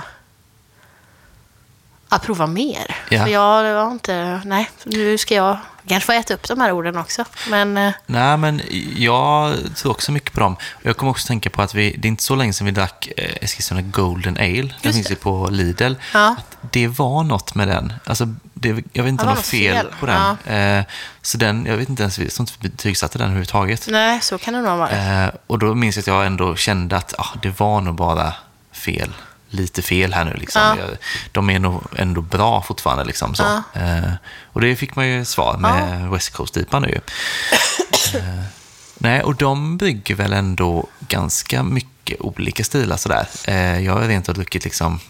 att prova mer. Ja. För jag var inte... Nej, nu ska jag kanske få äta upp de här orden också. Men eh, Nej, men jag tror också mycket på dem. Jag kommer också tänka på att vi, det är inte så länge sedan vi drack eh, Eskilstuna Golden Ale. Den finns ju på Lidl. Ja. Att det var något med den. Alltså, det, jag vet inte om det var fel, fel. på den. Eh, så den, jag vet inte ens, jag tror inte vi betygsatte den överhuvudtaget. nej, så kan det nog vara. Eh, och då minns jag att jag ändå kände att ah, det var nog bara fel. Lite fel här nu. Liksom. Ja. De är nog ändå bra fortfarande. Liksom, så. Ja. Eh, och det fick man ju svar med West Coast-IPA nu. ju. Eh, nej, och de bygger väl ändå ganska mycket olika stilar sådär. Eh, jag har rent och druckit liksom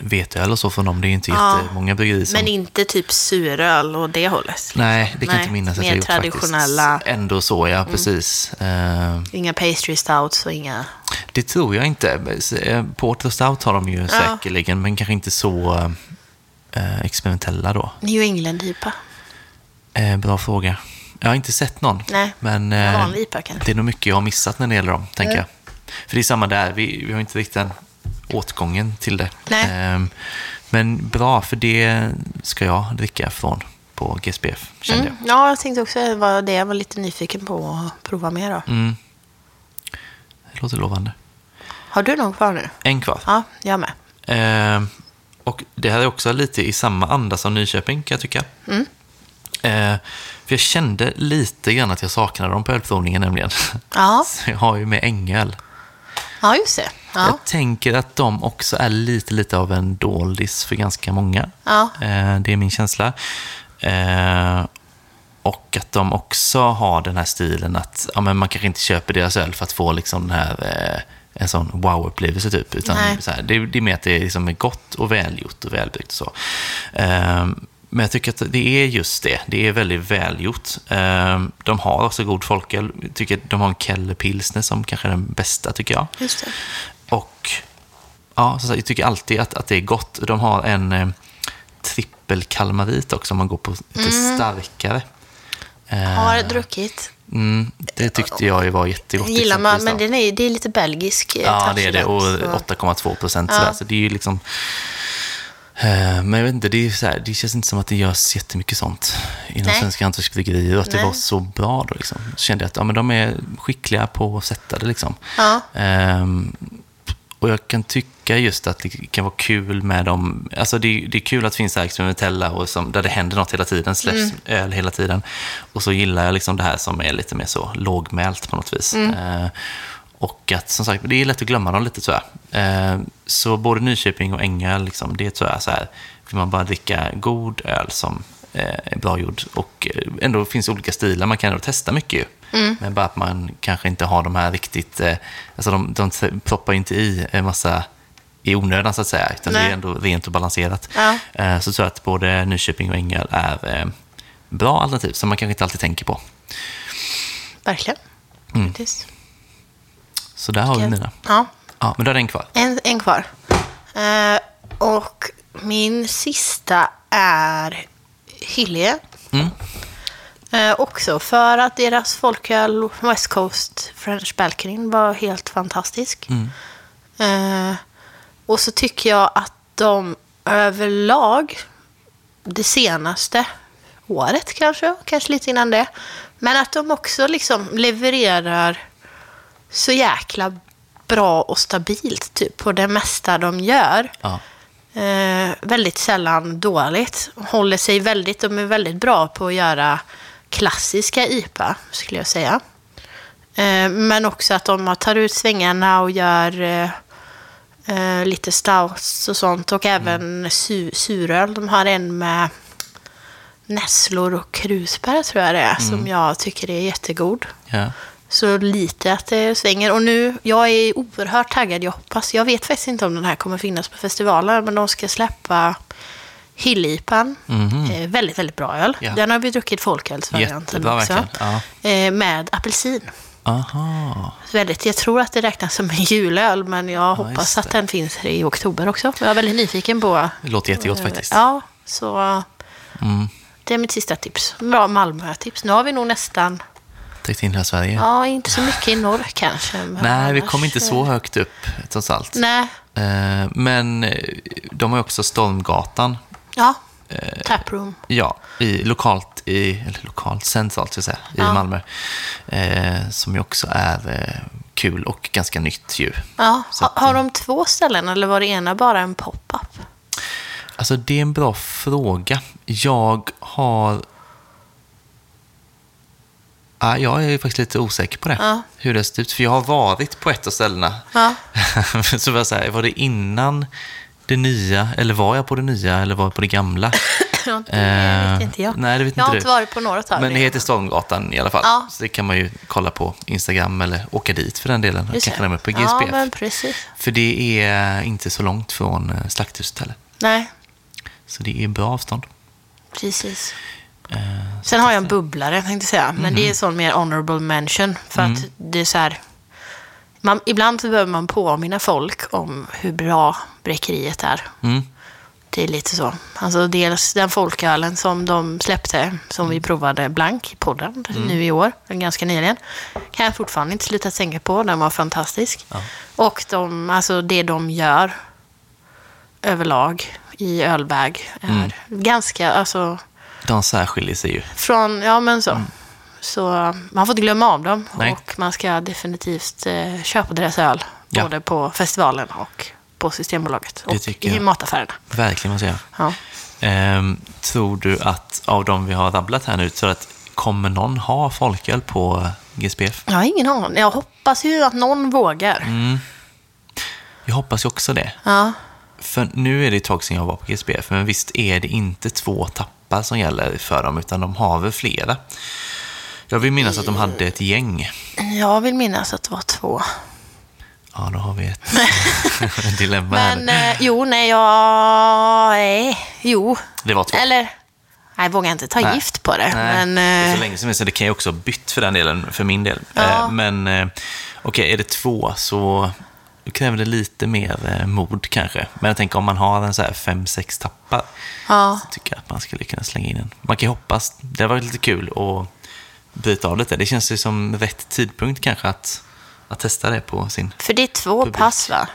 veteöl och så från dem. Det är inte Ja. jättemånga bryggerier som... Men inte typ suröl och det hållet. Nej, det kan Nej, inte minnas att jag gjort traditionella. Mm. faktiskt. Ändå så, ja, precis. Eh, Inga pastry stouts och inga... det tror jag inte. Eh, Porter Stout har de ju Ja. säkerligen, men kanske inte så eh, experimentella då. New England-IPA. Eh, bra fråga. Jag har inte sett någon. Nej, men vanlig IPA kanske. det är nog mycket jag har missat när det gäller dem, tänker Mm. jag. För det är samma där, vi, vi har inte riktigt den åtgången till det. Nej. Ehm, men bra, för det ska jag dricka från på GSBF, kände Mm. Ja, jag tänkte också vara det. Jag var lite nyfiken på att prova mer jag. Mm. Det låter lovande. Har du någon kvar nu? En kvar. Ja, jag med. Ehm, och det här är också lite i samma anda som Nyköping, kan jag tycka. Mm. Ehm, för jag kände lite grann att jag saknade dem på ölprovningen nämligen. Ja, Så jag har ju med Ängöl. Ja just det. Ja. Jag tänker att de också är lite, lite av en doldis för ganska många. Ja. Eh, det är min känsla. Eh, och att de också har den här stilen att ja, men man kanske inte köper deras öl för att få liksom den här, eh, en sån wow-upplevelse typ. Utan här, det, det är mer att det är liksom gott och välgjort och välbyggt. och Så. Eh, men jag tycker att det är just det. Det är väldigt välgjort. Eh, de har också god folköl. Jag tycker att de har en Keller Pilsner som kanske är den bästa, tycker jag. Just det. Och ja, jag tycker alltid att, att det är gott. De har en eh, trippel kalmarit också, om man går på lite starkare. Eh, Har druckit. mm, det tyckte jag ju var jättegott. Gillar man, men den är, det är lite belgisk eh, Ja, det är det. Och så- 8,2 procent. Ja. Så det är ju liksom... eh, Men jag vet inte, det, är så här, det känns inte som att det görs jättemycket sånt inom Nej. svenska hantverksbryggerier och att det Nej. var så bra då. Liksom. Så kände jag att ja, men de är skickliga på att sätta det. Liksom. Ja. Ehm, och jag kan tycka just att det kan vara kul med dem. Alltså det, det är kul att det finns experimentella och som, där det händer något hela tiden, släpps Mm. öl hela tiden. Och så gillar jag liksom det här som är lite mer så lågmält på något vis. Mm. Ehm, och att som sagt, det är lätt att glömma dem lite jag. Ehm, så både Nyköping och Ängöl, liksom, det tror jag så här, vill man bara dricka god öl som eh, är bra gjord och eh, ändå finns olika stilar, man kan ändå testa mycket ju. Men bara att man kanske inte har de här riktigt, eh, alltså de, de proppar ju inte i en massa i onödan så att säga, utan det Nej. är ändå rent och balanserat. Ja. Eh, Så tror jag att både Nyköping och Ängöl är eh, bra alternativ som man kanske inte alltid tänker på. Verkligen. Mm. Så där har vi mina. Ja, Ja, men är det en kvar. en, en kvar. Eh, och min sista är Hyllie. Mm. Eh, också för att deras folköl West Coast French Balcony var helt fantastisk. Mm. Eh, och så tycker jag att de överlag, det senaste året kanske, kanske lite innan det, men att de också liksom levererar så jäkla bra och stabilt typ på det mesta de gör. Ja. Eh, väldigt sällan dåligt. Håller sig väldigt, de är väldigt bra på att göra klassiska IPA, skulle jag säga. Eh, men också att de tar ut svängarna och gör eh, eh, lite stouts och sånt. Och även su- suröl. De har en med nässlor och krusbär tror jag det är, som jag tycker är jättegod. Ja. Så lite att det svänger. Och nu, jag är oerhört taggad. Jag hoppas, jag vet faktiskt inte om den här kommer finnas på festivalen, men de ska släppa Hillipan. Mhm. Eh, väldigt, väldigt bra öl. Ja. Den har vi druckit folkölsvarianten också. Ja. Eh, med apelsin. Aha. Väldigt, jag tror att det räknas som en julöl, men jag just hoppas att den finns i oktober också. Jag är väldigt nyfiken på... Det låter jättegott faktiskt. Ja, så Mm. det är mitt sista tips. Bra Malmö-tips. Nu har vi nog nästan, Täckt in hela Sverige. ja, inte så mycket i norr kanske. Nej, vi kom inte så eh, högt upp trots allt. Nej, Eh, Men eh, de har också Stormgatan. ja. Taproom. Ja, i, lokalt, i, eller lokalt, centralt ska jag säga, i Ja. Malmö. Eh, som ju också är kul och ganska nytt ju. Ja. Har eh, de två ställen eller var det ena bara en pop-up? Alltså det är en bra fråga. Jag har... Ja, jag är faktiskt lite osäker på det. Ja. Hur det har sett ut. För jag har varit på ett av ställena. Ja. så var, jag så här, var det innan det nya, eller var jag på det nya, eller var jag på det gamla? Ja, det vet inte jag. Eh, Nej, det vet jag har inte inte du. varit på några av Men det heter Stormgatan i alla fall. Ja. Så det kan man ju kolla på Instagram eller åka dit för den delen. Just Kanske nämna på Ja, GSPF. men precis. För det är inte så långt från eh, Slakthuset heller. Nej, Så det är bra avstånd. precis. Eh, Sen har jag en bubblare, tänkte jag säga. Men Mhm. det är sån mer honorable mention. För Mm. att det är så här... Man, ibland så behöver man påminna folk om hur bra bräckeriet är. Mm. Det är lite så. Alltså dels den folkölen som de släppte, som vi provade blank i podden nu i år, ganska nyligen. Kan jag fortfarande inte sluta tänka på. Den var fantastisk. Ja. Och de, alltså det de gör överlag i ölväg är Mm. ganska, alltså De särskiljer sig ju. från, ja men så. Så man får inte glömma av dem. Mm. Nej. Och man ska definitivt eh, köpa deras öl. Ja. Både på festivalen och på Systembolaget. Det Och i jag. mataffärerna. Verkligen måste jag säga. Ja. Ehm, tror du att av de vi har rabblat här nu, så att kommer någon ha folköl på GSPF? Jag har ingen aning. Jag hoppas ju att någon vågar. Mm. Jag hoppas ju också det. Ja. För nu är det ett tag sedan jag var på GSPF, men visst är det inte två tappar som gäller för dem, utan de har väl flera. Jag vill minnas att de hade ett gäng. Jag vill minnas att det var två. Ja, då har vi ett dilemma här Men eh, jo, nej, jag... Nej, jo. Det var två. Eller, nej, jag vågar inte ta Nej. gift på det. Nej, Men, det är så eh, länge sedan, så det kan jag också ha bytt för den delen, för min del. Ja. Eh, Men eh, okej, är det två så då kräver det lite mer eh, mod kanske. Men jag tänker om man har en så här fem, sex tappar, ja. så tycker jag att man skulle kunna slänga in en. Man kan ju hoppas, det har varit lite kul att bryta av lite. Det känns ju som rätt tidpunkt kanske att, att testa det på sin... För det är två Publik. pass, va?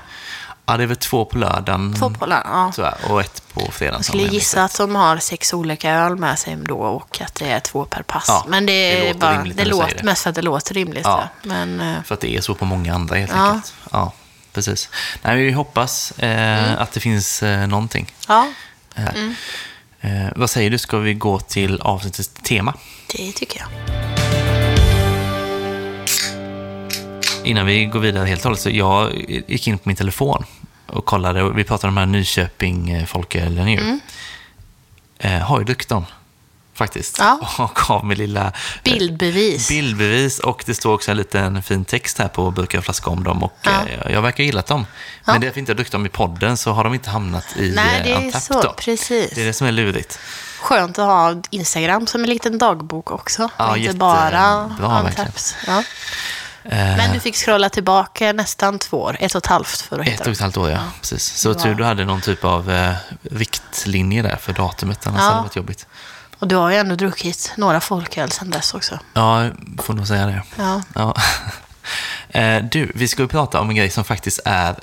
Ja, det är väl två på lördagen, Två på lördagen, ja. jag, och ett på fredagen. Jag skulle jag gissa att de har sex olika öl med sig då och att det är två per pass. Ja, Men det, det låter bara, det låter det. mest för att det låter rimligt. Ja. Ja. Men, eh, För att det är så på många andra helt Ja. enkelt. Ja, precis. Nej, vi hoppas eh, Mm. att det finns eh, någonting. ja, Här. Eh, vad säger du, ska vi gå till avsnittets tema? det tycker jag. Innan vi går vidare helt och hållet, så jag gick in på min telefon och kollade, och vi pratade om de här Nyköping eh, ju. Mm. Eh, har ju druckit dem, faktiskt. Ja. Och gav mig lilla... eh, Bildbevis. Bildbevis och det står också en liten fin text här på burkar och flaska om dem och Ja. eh, jag verkar ha gillat dem. Ja. Men därför inte jag druckit dem i podden så har de inte hamnat i Nej, eh, det är så. då. Precis. Det är det som är lurigt. Skönt att ha Instagram som en liten dagbok också. Ja, inte bara. Untapped. Ja. Men du fick scrolla tillbaka nästan två år. Ett och ett halvt för att ett hitta och ett halvt år, ja. Precis. Så tur du hade någon typ av eh, riktlinje där för datumet, annars Ja. hade det varit jobbigt. Och du har ju ändå druckit några folköl sedan dess också. Ja, får nog säga det. Ja. Ja. Eh, Du, vi ska ju prata om en grej som faktiskt är, eh,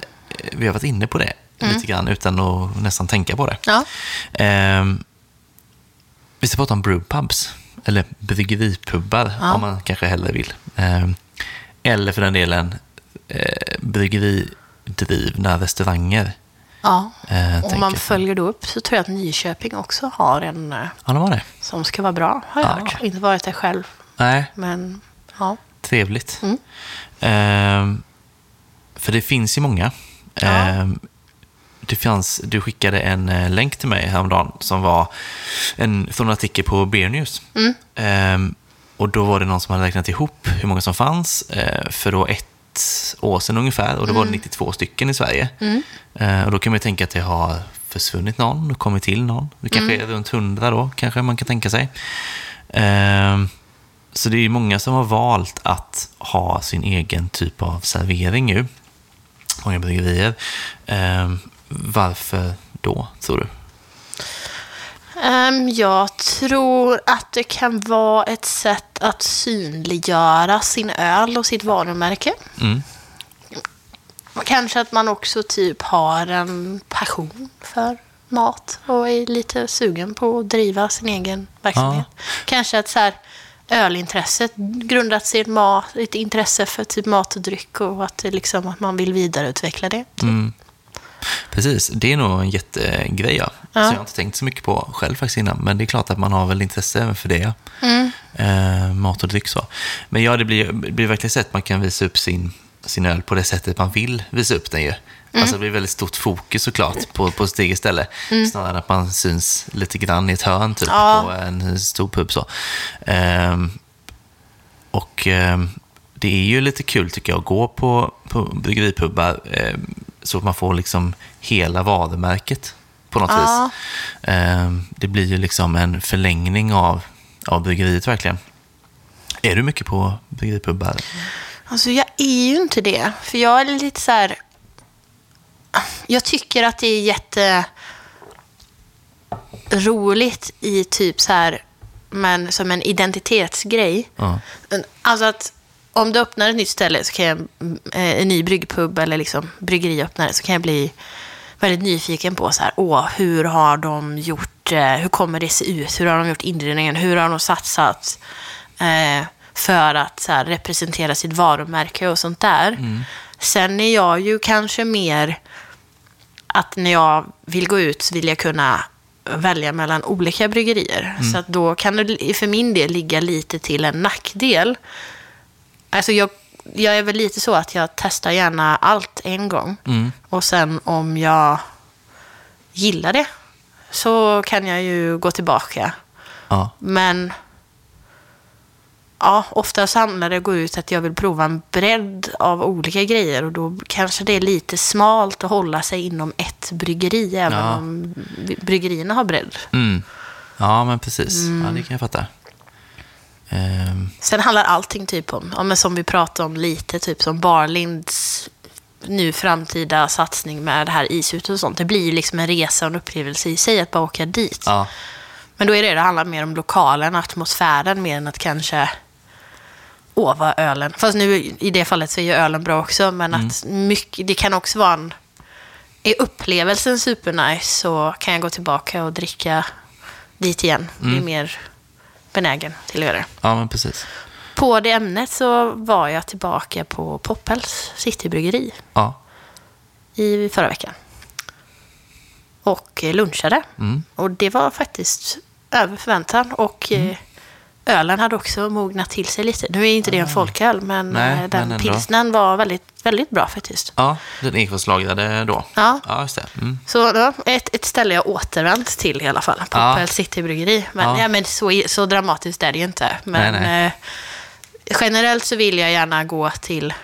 vi har varit inne på det Mm. lite grann utan att nästan tänka på det. Ja. Ehm, vi ska prata om brewpubs, eller bryggeripubbar Ja. om man kanske hellre vill. Ehm, eller för den delen eh, bryggeridrivna restauranger. Ja. Eh, Om man följer då upp så tror jag att Nyköping också har en eh, Ja, det var det. som ska vara bra, har jag Ja. hört. Inte varit där själv, Nej, men ja. trevligt. Mm. Ehm, för det finns ju många. Ja. Ehm, det fanns, du skickade en eh, länk till mig häromdagen som var en, från en artikel på Beer News. Mm. Ehm, och då var det någon som hade räknat ihop hur många som fanns eh, för då ett år sedan ungefär. Och då var det 92 stycken i Sverige. Mm. Eh, och då kan man tänka att det har försvunnit någon och kommit till någon. Det kanske Mm. är runt 100 då, kanske man kan tänka sig. Ehm, så det är många som har valt att ha sin egen typ av servering nu. Många bryggerier. Ehm, varför då, tror du? Ehm, jag tror att det kan vara ett sätt att synliggöra sin öl och sitt varumärke. Mm. Kanske att man också typ har en passion för mat och är lite sugen på att driva sin egen verksamhet. Kanske att så här, ölintresset grundats i ett, intresse för typ mat och dryck och att, liksom, att man vill vidareutveckla det. Mm. Precis, det är nog en jättegrej ja. Ja. Som jag inte tänkt så mycket på själv faktiskt innan. Men det är klart att man har väl intresse även för det. Mm. Eh, mat och dryck så. Men ja, det blir, det blir verkligen så att man kan visa upp sin, sin öl på det sättet man vill visa upp den ju. Alltså det blir väldigt stort fokus såklart på, på sitt eget ställe. Snarare än att man syns lite grann i ett hörn typ, Ja. på en stor pub. Så. Ehm, och ehm, det är ju lite kul tycker jag att gå på, på bryggeripubbar ehm, så att man får liksom hela varumärket på något Ja. vis. Ehm, det blir ju liksom en förlängning av, av bryggeriet verkligen. Är du mycket på bryggeripubbar? Alltså jag är ju inte det. För jag är lite så här... Jag tycker att det är jätte roligt i typ så här, men som en identitetsgrej. Ja. Alltså att om du öppnar ett nytt ställe, så kan jag, eh, en ny bryggpub eller liksom bryggeri öppnar, så kan jag bli väldigt nyfiken på så här, åh, hur har de gjort, eh, hur kommer det se ut, hur har de gjort inredningen, hur har de satsat eh, för att så här, representera sitt varumärke och sånt där. Sen är jag ju kanske mer att när jag vill gå ut så vill jag kunna välja mellan olika bryggerier. Så att då kan det för min del ligga lite till en nackdel. Alltså jag, jag är väl lite så att jag testar gärna allt en gång. Och sen om jag gillar det så kan jag ju gå tillbaka. Ja. Men ja, oftast handlar det gå ut att jag vill prova en bredd av olika grejer och då kanske det är lite smalt att hålla sig inom ett bryggeri även Ja. om bryggerierna har bredd. Mm. Ja, men precis. Ja, det kan jag fatta. Ehm, Sen handlar allting typ om, ja, men som vi pratade om lite, typ som Barlinds nu framtida satsning med det här ishuset och sånt. Det blir ju liksom en resa och en upplevelse i sig att bara åka dit. ja. Men då är det, det handlar mer om lokalen, atmosfären, mer än att kanske åh, vad ölen. Fast nu i det fallet så är ju ölen bra också, men att mycket, det kan också vara en... Är upplevelsen supernice så kan jag gå tillbaka och dricka dit igen. Bli mer benägen till att göra ja, men precis. På det ämnet så var jag tillbaka på Poppels Citybryggeri Ja. i förra veckan. Och eh, lunchade. Mm. Och det var faktiskt över förväntan. Och Mm. Ölen hade också mognat till sig lite. Nu är inte det en folköl, men. Nej, eh, men den ändå. pilsnen var väldigt, väldigt bra faktiskt. Ja, den ekfatslagrade då. Ja. Ja, just det. Mm. Så var ett, ett ställe jag återvänt till i alla fall. Ja. Poppels Citybryggeri. Men, Ja. ja. men så, så dramatiskt är det ju inte. Men Nej, nej. Eh, generellt så vill jag gärna gå till...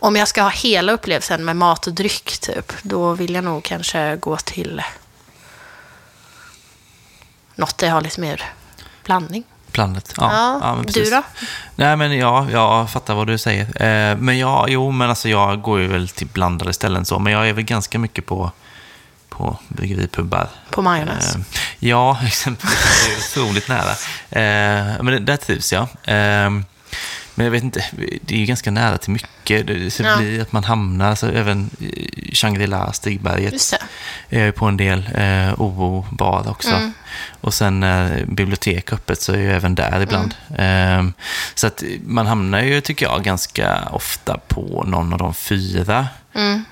Om jag ska ha hela upplevelsen med mat och dryck, typ, då vill jag nog kanske gå till något där jag har lite mer blandning. Blandat. Ja, Ja, ja, men du då? Nej, men ja, jag fattar vad du säger. Eh, men ja, jo, men alltså jag går ju väl till blandade ställen så, men jag är väl ganska mycket på, på bryggeripubbar. På majonnäs. Eh, ja, exempelvis. Det är otroligt nära. Eh, men det- där trivs jag. Eh, men jag vet inte, det är ju ganska nära till mycket. Det så Ja. blir att man hamnar, alltså, även Shangri-La, Stigberget, är jag på en del. Eh, OO bar också. Mm. Och sen när bibliotek öppet så är jag även där ibland. Mm. Eh, så att man hamnar ju, tycker jag, ganska ofta på någon av de fyra. Mm.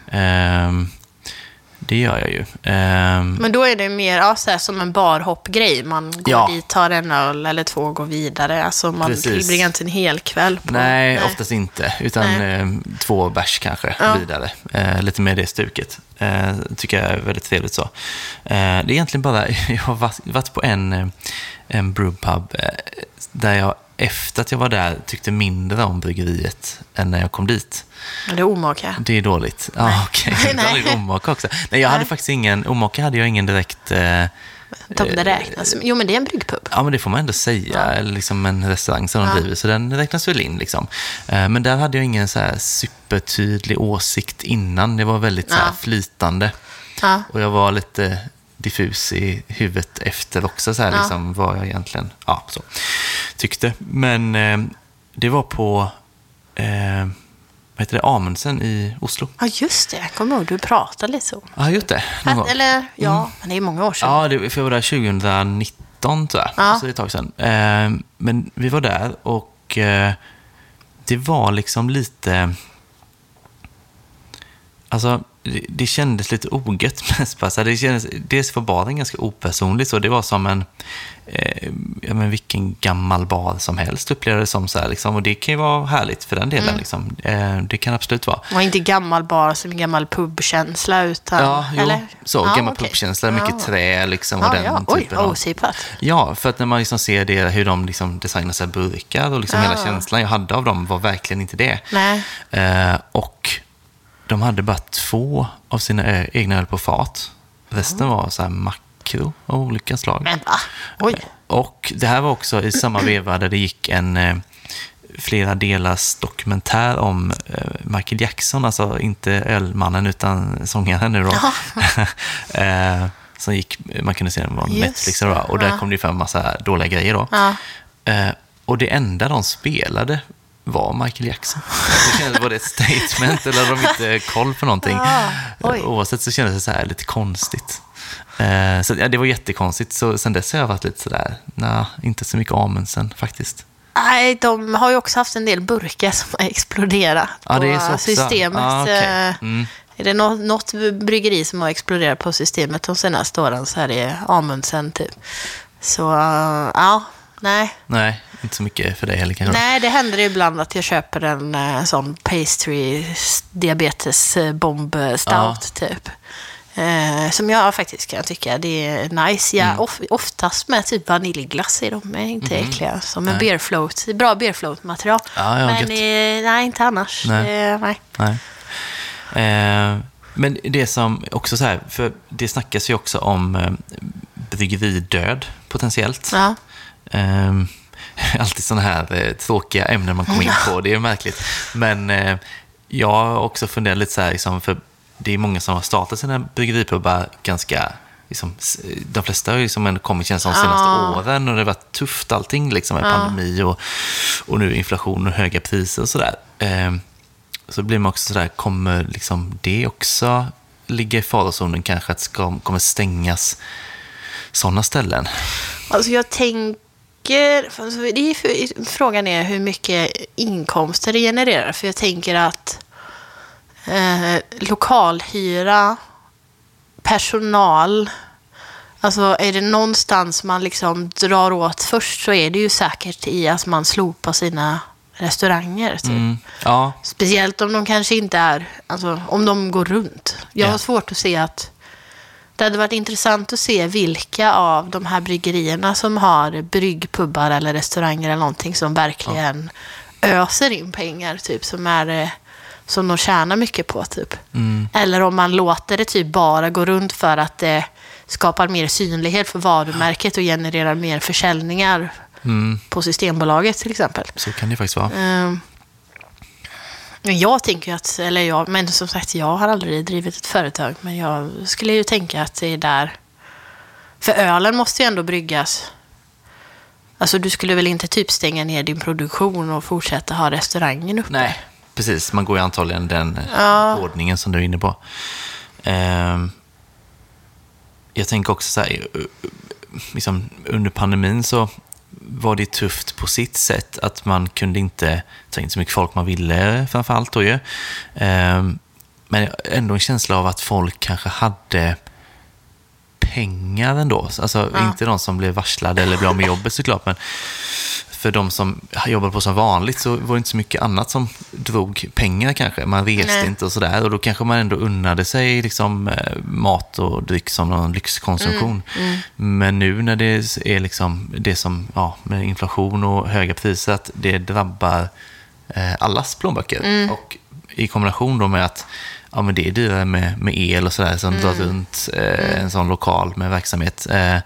Det gör jag ju. Eh, Men då är det mer ja, så här, som en barhoppgrej. Man går Ja. dit, tar en öl eller två och går vidare. Alltså man Precis. tillbringar inte en hel kväll på... Nej, oftast inte. Utan Nej. eh, två bärs kanske Ja. vidare. Eh, lite mer det stuket. Eh, tycker jag är väldigt trevligt så. Eh, det är egentligen bara, jag har varit, varit på en, eh, en brewpub eh, där jag efter att jag var där tyckte mindre om bryggeriet än när jag kom dit. Det är omaka. Det är dåligt. Ja, okej. Nej. Dålig omaka också. Nej, jag hade Nej. faktiskt ingen, omaka hade jag ingen direkt... Eh, De, det räknas. Jo, men det är en bryggpub. Ja, men det får man ändå säga. Eller liksom en restaurang som de Ja. driver, så den räknas väl in. Liksom. Eh, Men där hade jag ingen så här supertydlig åsikt innan. Det var väldigt så här Ja. flytande. Ja. Och jag var lite diffus i huvudet efter också, så här, Ja. liksom, vad jag egentligen ja, så, tyckte. Men eh, det var på eh, vad heter det, Amundsen i Oslo. ja, just det. Jag kommer ihåg, du pratade lite så. Har gjort det någon gång. Eller, ja, men det är många år sedan. Ja, det, för jag var där 2019 tror jag. Ja. Så det är ett tag sedan. Eh, men vi var där och eh, det var liksom lite... Alltså, det, det kändes lite ogött Espresso. Det kändes, dels var baren ganska opersonlig, så det var som en, eh, ja, men vilken gammal bar som helst upplevde det som. Så här, liksom. Och det kan ju vara härligt för den delen. Mm. Liksom. Eh, det kan absolut vara. Var inte gammal bar som en gammal pubkänsla, utan... Ja, jo, eller? så. Ja, gammal okej. pubkänsla, mycket Ja. trä liksom. Och Ja, den ja. Oj, typen av... osippat. Ja, för att när man liksom ser det, hur de liksom designar sina burkar och liksom Ja. hela känslan jag hade av dem var verkligen inte det. Eh, och de hade bara två av sina ö- egna öl på fat. Resten var så här makro av olika slag. Men va? Oj. Och det här var också i samma veva där det gick en eh, flera delars dokumentär om eh, Michael Jackson, alltså inte ölmannen utan sångaren nu då. eh, som gick, man kunde se den på Netflix vad. och där ja. kom det fram massa dåliga grejer då. Ja. Och det enda de spelade var Michael Jackson. Det kändes, var det ett statement eller hade de inte koll på någonting? Oj. Oavsett så kändes det så här lite konstigt. Eh, så ja, det var jättekonstigt. Så sen dess har jag varit lite sådär, nej, inte så mycket Amundsen faktiskt. Nej, de har ju också haft en del burkar som har exploderat är på systemet. Ja, okej. Eh, Mm. Är det något, något bryggeri som har exploderat på systemet de senaste åren så är det Amundsen typ. Så, eh, ja, nej. Nej, inte så mycket för dig heller kanske. Nej, det händer ibland att jag köper en eh, sån pastry diabetes eh, bomb eh, stout Ja. typ. Eh, som jag faktiskt kan tycka det är nice. Mm. Ja, of, oftast med typ vaniljglass i dem, är inte äckliga. Som en beer float, bra beer float material. Ja, ja, Men eh, nej, inte annars. Nej. Eh, nej. Nej. Eh, men det som också så här, för det snackas ju också om bryggeridöd potentiellt. Ja. Alltid sådana här eh, tråkiga ämnen man kommer in på, det är märkligt. Men eh, jag har också funderat lite så här, liksom, för det är många som har startat sina bryggeripubbar ganska Liksom, de flesta har liksom ändå kommit känns de senaste Ja. åren och det har varit tufft allting liksom med pandemi och, och nu inflation och höga priser och sådär. Eh, så blir man också sådär, kommer liksom det också ligga i farozonen kanske att ska, kommer stängas sådana ställen? Alltså jag tänker, det är för, frågan är hur mycket inkomster det genererar. För jag tänker att eh, lokalhyra, personal, alltså är det någonstans man liksom drar åt först så är det ju säkert i att man slopar sina restauranger. Typ. Mm, ja, Speciellt om de kanske inte är, alltså om de går runt. Jag Ja. har svårt att se att det hade varit intressant att se vilka av de här bryggerierna som har bryggpubbar eller restauranger eller någonting som verkligen öser in pengar, typ, som, är, eh, som de tjänar mycket på. Typ. mm, Eller om man låter det typ bara gå runt för att det skapar mer synlighet för varumärket och genererar mer försäljningar mm, på Systembolaget till exempel. så kan det faktiskt vara. Men jag tänker att, eller jag, men som sagt, jag har aldrig drivit ett företag, men jag skulle ju tänka att det är där, för ölen måste ju ändå bryggas. Alltså du skulle väl inte typ stänga ner din produktion och fortsätta ha restaurangen uppe? Nej, precis. Man går ju antagligen den Ja. ordningen som du är inne på. Ehm, jag tänker också så här, eh, liksom, under pandemin så var det tufft på sitt sätt att man kunde inte ta in så mycket folk man ville framförallt då ju. Ehm, men ändå en känsla av att folk kanske hade pengar ändå. Alltså Ja. inte de som blev varslade eller blev av med jobbet såklart, men för de som jobbade på som vanligt så var det inte så mycket annat som drog pengar kanske. Man reste Nej. inte och sådär och då kanske man ändå unnade sig liksom, eh, mat och dryck som någon lyxkonsumtion. Mm, Men nu när det är liksom det som, ja, med inflation och höga priser, att det drabbar eh, allas plånböcker. Mm. Och i kombination då med att ja, men det är dyrare med, med el och sådär som drar Mm. runt eh, en sån lokal med verksamhet. Eh,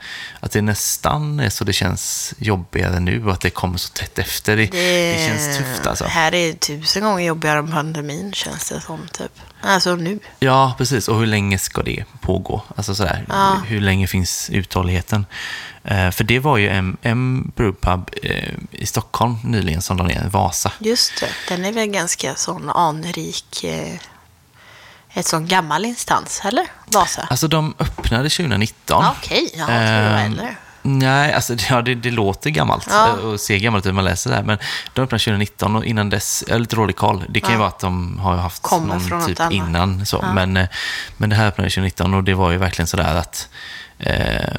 att det nästan är så det känns jobbigare nu och att det kommer så tätt efter. Det, det, känns tufft alltså. här är tusen gånger jobbigare än pandemin, känns det som. Typ. Alltså nu. Ja, precis. Och hur länge ska det pågå? Alltså sådär, Ja. hur länge finns uthålligheten? Eh, för det var ju en, en brewpub eh, i Stockholm nyligen som la ner, Vasa. Just det, den är väl ganska sån anrik, eh, ett sån gammal instans, eller? Vasa? Alltså de öppnade 2019. Ja, Okej, ja, jag tror det var Ehm, äldre. Nej, alltså ja, det, det låter gammalt Ja. eh, och ser gammalt ut när man läser det här. Men de öppnade 2019 och innan dess, jag har lite dålig koll. Det kan ju Ja. vara att de har haft Kommer någon typ innan. Så. Ja. Men, eh, men det här öppnade 2019 och det var ju verkligen sådär att eh,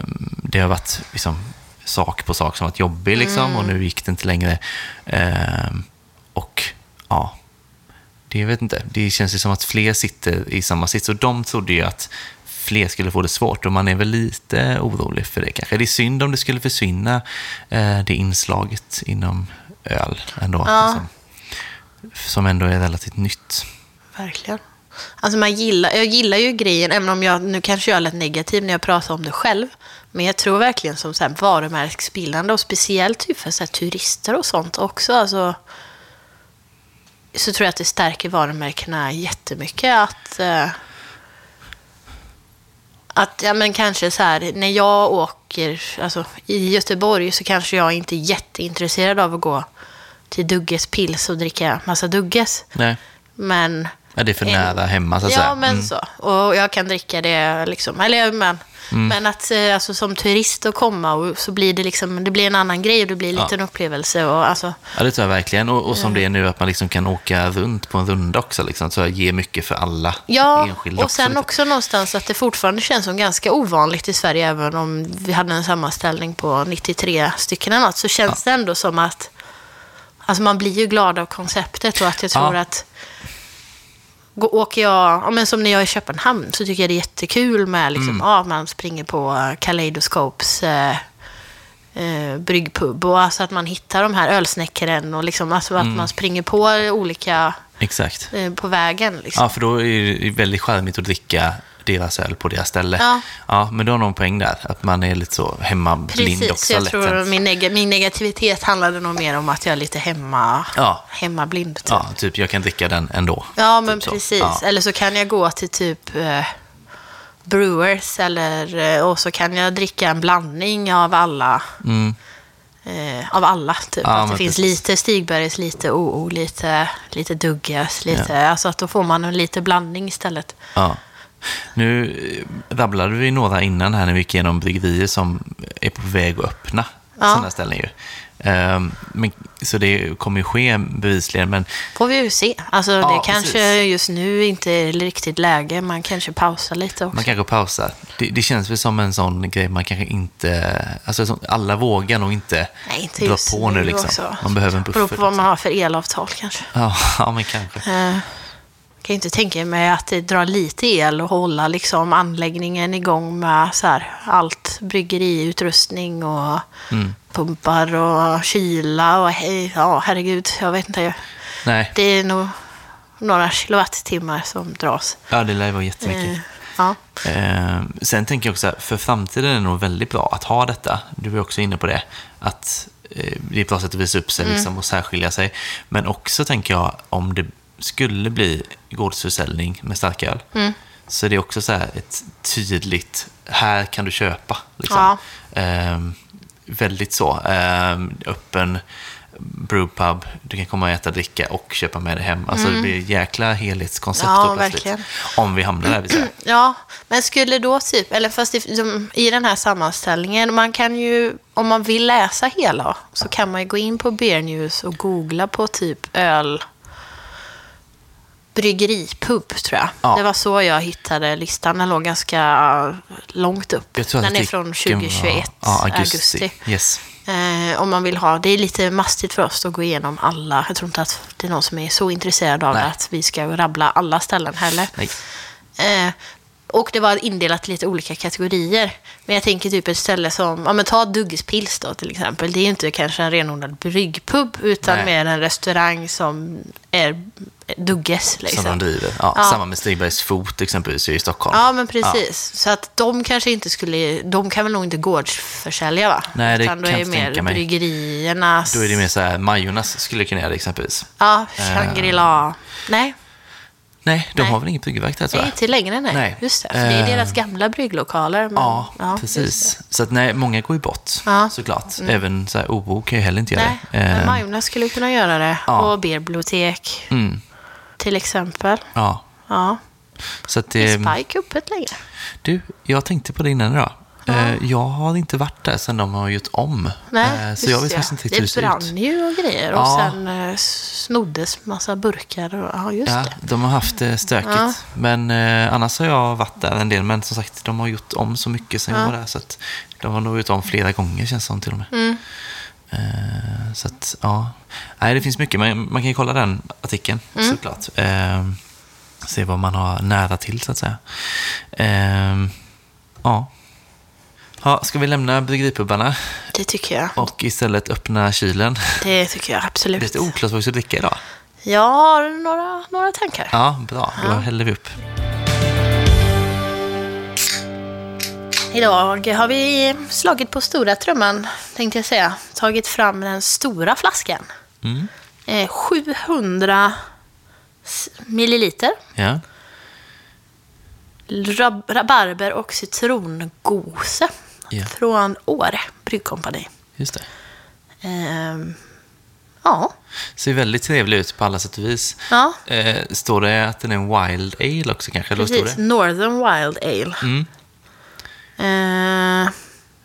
det har varit liksom, sak på sak som varit jobbig liksom, och Mm. nu gick det inte längre. Eh, och ja, det jag vet inte. Det känns ju som att fler sitter i samma sits och de trodde ju att fler skulle få det svårt och man är väl lite orolig för det kanske. Det är synd om det skulle försvinna eh, det inslaget inom öl ändå. Ja. Liksom, som ändå är relativt nytt. Verkligen. Alltså man gillar, jag gillar ju grejen, även om jag, nu kanske jag är lite negativ när jag pratar om det själv. Men jag tror verkligen som så här varumärkesbildande och speciellt typ för så turister och sånt också. Alltså, så tror jag att det stärker varumärkena jättemycket. Att, eh, att ja, men kanske så här, när jag åker alltså, i Göteborg så kanske jag inte är jätteintresserad av att gå till Dugges Pils och dricka massa Dugges. Nej, Men ja, det är för En- nära hemma så att säga. Ja, men Mm. så. Och jag kan dricka det liksom. Eller, men, Mm. men att eh, alltså, som turist att komma och så blir det liksom, det blir en annan grej och det blir lite Ja. en upplevelse. Och, alltså, Ja, det tror jag verkligen. Och, och som det är nu, att man liksom kan åka runt på en runda också. Liksom, så ger mycket för alla ja, enskilda och sen liksom. också någonstans att det fortfarande känns som ganska ovanligt i Sverige, även om vi hade en sammanställning på 93 stycken eller något, så känns det ändå som att Alltså man blir ju glad av konceptet och att jag tror Ja. att Gå, åker jag, ja, men som när jag är i Köpenhamn så tycker jag det är jättekul med liksom, Mm. ja, man springer på Kaleidoscopes eh, eh, bryggpub och alltså att man hittar de här ölsnäckaren och liksom, alltså Mm. att man springer på olika Exakt. eh, på vägen. Liksom. Ja, för då är det väldigt charmigt att dricka deras öl på deras ställe. Ja. ja men du har någon poäng där, att man är lite så hemmablind Precis, också. jag tror min, neg- min negativitet handlade nog mer om att jag är lite hemma, Ja. hemmablind. Typ. Ja, typ jag kan dricka den ändå. Ja, men Typ så. precis. Ja. Eller så kan jag gå till typ eh, Brewers eller, eh, och så kan jag dricka en blandning av alla. Mm. Eh, av alla, typ. Ja, att det finns precis. lite Stigbergs, lite OO, lite, lite Dugges, lite... Alltså att då får man en lite blandning istället. Ja. Nu eh, rabblade vi några innan här när vi gick igenom bryggerier som är på väg att öppna Ja. sådana ställen ju. Ehm, men, så det kommer ju ske bevisligen, men Får vi ju se. Alltså Ja, det kanske precis. just nu inte är riktigt läge. Man kanske pausar lite också. man kanske pausar. Det, det känns väl som en sån grej man kanske inte... Alltså så- alla vågar nog inte, Nej, inte dra på nu liksom. också. Man behöver en Beror buffert. på vad man liksom. har för elavtal kanske. Ja, ja, men kanske. Eh, kan ju inte tänka mig att det drar lite el och hålla liksom anläggningen igång med så här, allt bryggeriutrustning och Mm. Pumpar och kyla och hej, ja herregud, jag vet inte. Nej, Det är nog några kilowattimmar som dras. ja, det lär ju vara jättemycket. Eh, ja. Eh, sen tänker jag också för framtiden är det nog väldigt bra att ha detta. Du är också inne på det. Att eh, det är ett bra sätt att visa upp sig liksom, och särskilja sig. Men också tänker jag om det skulle bli gårdsförsäljning med starköl. Så är det också så här ett tydligt, här kan du köpa. Liksom. Eh, väldigt så. Eh, öppen brewpub, du kan komma och äta, dricka och köpa med dig hem. Alltså det blir ett jäkla helhetskoncept Ja, verkligen. Om vi hamnar där. Ja, men skulle då typ, eller fast som, i den här sammanställningen, man kan ju, om man vill läsa hela, så kan man ju gå in på Beer News och googla på typ öl, bryggeripub tror jag. Ja. Det var så jag hittade listan, den låg ganska långt upp. Den är från 2021, var- ja, augusti. augusti. Yes. Eh, om man vill ha, det är lite mastigt för oss att gå igenom alla. Jag tror inte att det är någon som är så intresserad av Nej. att vi ska rabbla alla ställen heller. Eh, och det var indelat i lite olika kategorier. Men jag tänker typ ett ställe som, ja men ta Duggespils då till exempel. Det är inte kanske en renodlad bryggpub, utan Nej. mer en restaurang som är Dugges. Som Liksom. de driver. Ja, Ja. Samma med Stigbergs fot exempelvis i Stockholm. Ja, men precis. Så att de kanske inte skulle, de kan väl nog inte gårdsförsälja va? Nej, det Utan då kan är jag det inte mer tänka mig. bryggeriernas... Då är det mer så här, Majornas skulle kunna göra det exempelvis. Ja, Shangri-La. Nej, Nej, de Nej. har väl inget bryggverk där tror nej, jag. inte längre nej. Nej. Just det, för det är Eh. deras gamla brygglokaler. Men, Ja, just precis. Så att nej, många går ju bort Ja. Mm. såklart. Även så här, OO kan ju heller inte göra Nej, det. men Eh, Majorna skulle kunna göra det. Ja. Och Beerbibliotek mm, till exempel. ja, Ja. så att Är det... Spike öppet längre? Du, jag tänkte på det innan idag. Eh, Jag har inte varit där sedan de har gjort om. Nej, Eh, Så jag vet faktiskt inte hur det Det ser brann ut. ju och grejer och Ja. sen eh, snoddes massa burkar. Och, ja, just Ja, det. de har haft det stökigt. Ja. Men annars har jag varit där en del. Men som sagt, de har gjort om så mycket sen jag var där. Så att de har nog gjort om flera gånger känns det som till och med. Mm. Eh, så att, ja. Nej, det finns mycket. Men man kan ju kolla den artikeln Mm. såklart. Eh, se vad man har nära till så att säga. Eh, ja. ja. Ska vi lämna bryggeripubbarna Det tycker jag. och istället öppna kylen? Det tycker jag Det är absolut. lite oklart vad vi ska dricka idag. Jag har några, några tankar. Ja, bra. Då häller vi upp. Idag har vi slagit på stora trumman, tänkte jag säga. Tagit fram den stora flaskan. Mm. Eh, 700 s- milliliter. Ja. Rab- rabarber och citrongose. Ja. Från Åre Bryggkompani. Just det. Ehm, ja. Ser väldigt trevlig ut på alla sätt och vis. ja, Eh, står det att den är en wild ale också kanske? Precis. Northern Wild Ale. Mm. Eh,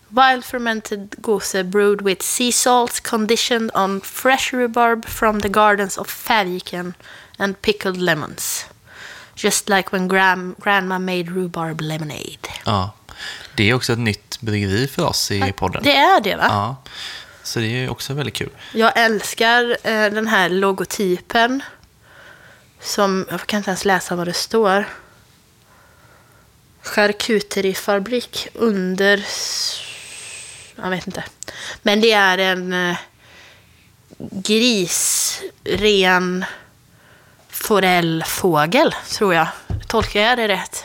wild fermented gose brewed with sea salts conditioned on fresh rhubarb from the gardens of Färviken and pickled lemons. Just like when gram- grandma made rhubarb lemonade. Ja. Det är också ett nytt bryggeri för oss i podden. Det är det va? Ja. Så det är också väldigt kul. Jag älskar eh, den här logotypen. Som, jag kan inte ens läsa vad det står. Charkuterifabrik under... Jag vet inte. Men det är en eh, grisren forellfågel, tror jag. Tolkar jag det rätt?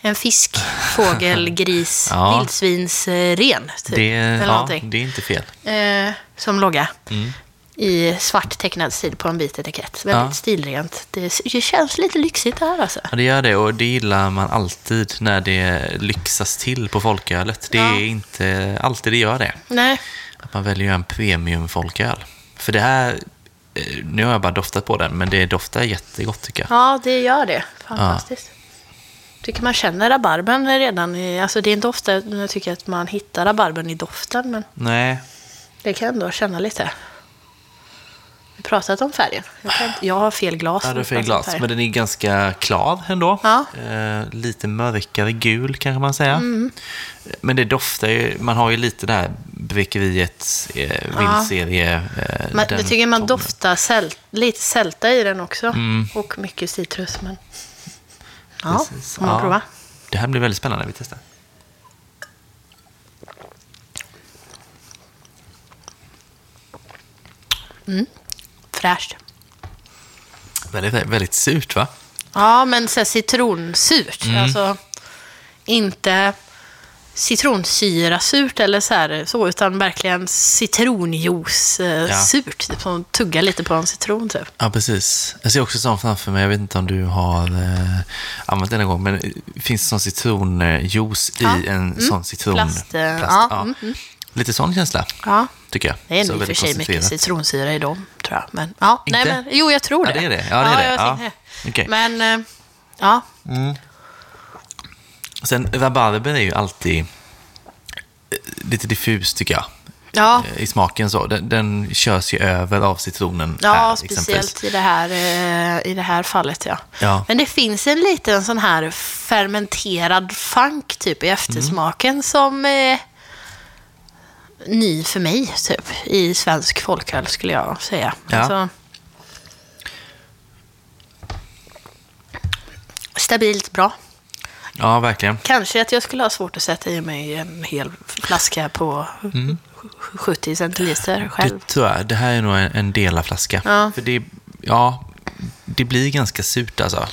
En fisk, fågel, gris, Ja. vildsvinsren. Typ, Det, eller ja, någonting. det är inte fel. Eh, som logga. Mm. I svart tecknad stil på en vit etikett. Väldigt Ja. stilrent. Det, det känns lite lyxigt här alltså. Ja, det gör det och det gillar man alltid när det lyxas till på folkölet. Det Ja. är inte alltid det gör det. Nej, Att man väljer en premium folköl. För det här, eh, nu har jag bara doftat på den, men det doftar jättegott tycker jag. ja det gör det. Fantastiskt. Tycker man känner rabarbern redan i, alltså det är inte ofta jag tycker att man hittar rabarbern i doften, men Nej, det kan jag ändå känna lite. Har pratat om färgen. Jag, kan, inte- jag har fel glas. Ja, är att fel glas. Men den är ganska klar ändå. Ja. Eh, lite mörkare gul kanske man säga. Mm. Men det doftar ju, man har ju lite det här Bräckeriet, eh, vildserie. Eh, Man, den jag tycker man tonen. doftar sält, lite sälta i den också. Mm. Och mycket citrus. Men... Ja, Precis. får man Ja. prova. Det här blir väldigt spännande, vi testar. Fräscht. Väldigt, väldigt surt va? Ja, men så citronsurt. Mm. Alltså inte citronsyrasurt eller så, här, så utan verkligen citronjuice-surt. Typ som tugga lite på en citron typ. Ja, precis. Jag ser också sån framför mig, jag vet inte om du har eh, använt den en gång, men det finns sån citronjuice Ja. i en sån citronplast. Plast, eh, ja, mm, Lite sån känsla, Ja, tycker jag. det är nog i och för sig mycket citronsyra i dem, tror jag. Men, ja, nej, Inte? men, jo, jag tror Ja, det. det är det. Ja, det är det. Ja. det. Okej. Men, eh, ja. Sen rabarber är ju alltid eh, lite diffus tycker jag. Ja, eh, I smaken så. Den, den körs ju över av citronen Ja, här, speciellt i det, här, i det här fallet. Ja. Ja. Men det finns en liten sån här fermenterad funk typ i eftersmaken Mm. som ny för mig typ i svensk folköl skulle jag säga. Ja. Alltså, stabilt bra. Ja, verkligen. Kanske att jag skulle ha svårt att sätta i mig en hel flaska på 70 centiliter själv. Mm. Det tror jag. Det här är nog en, en delarflaska. Ja. För det, ja, det blir ganska surt alltså.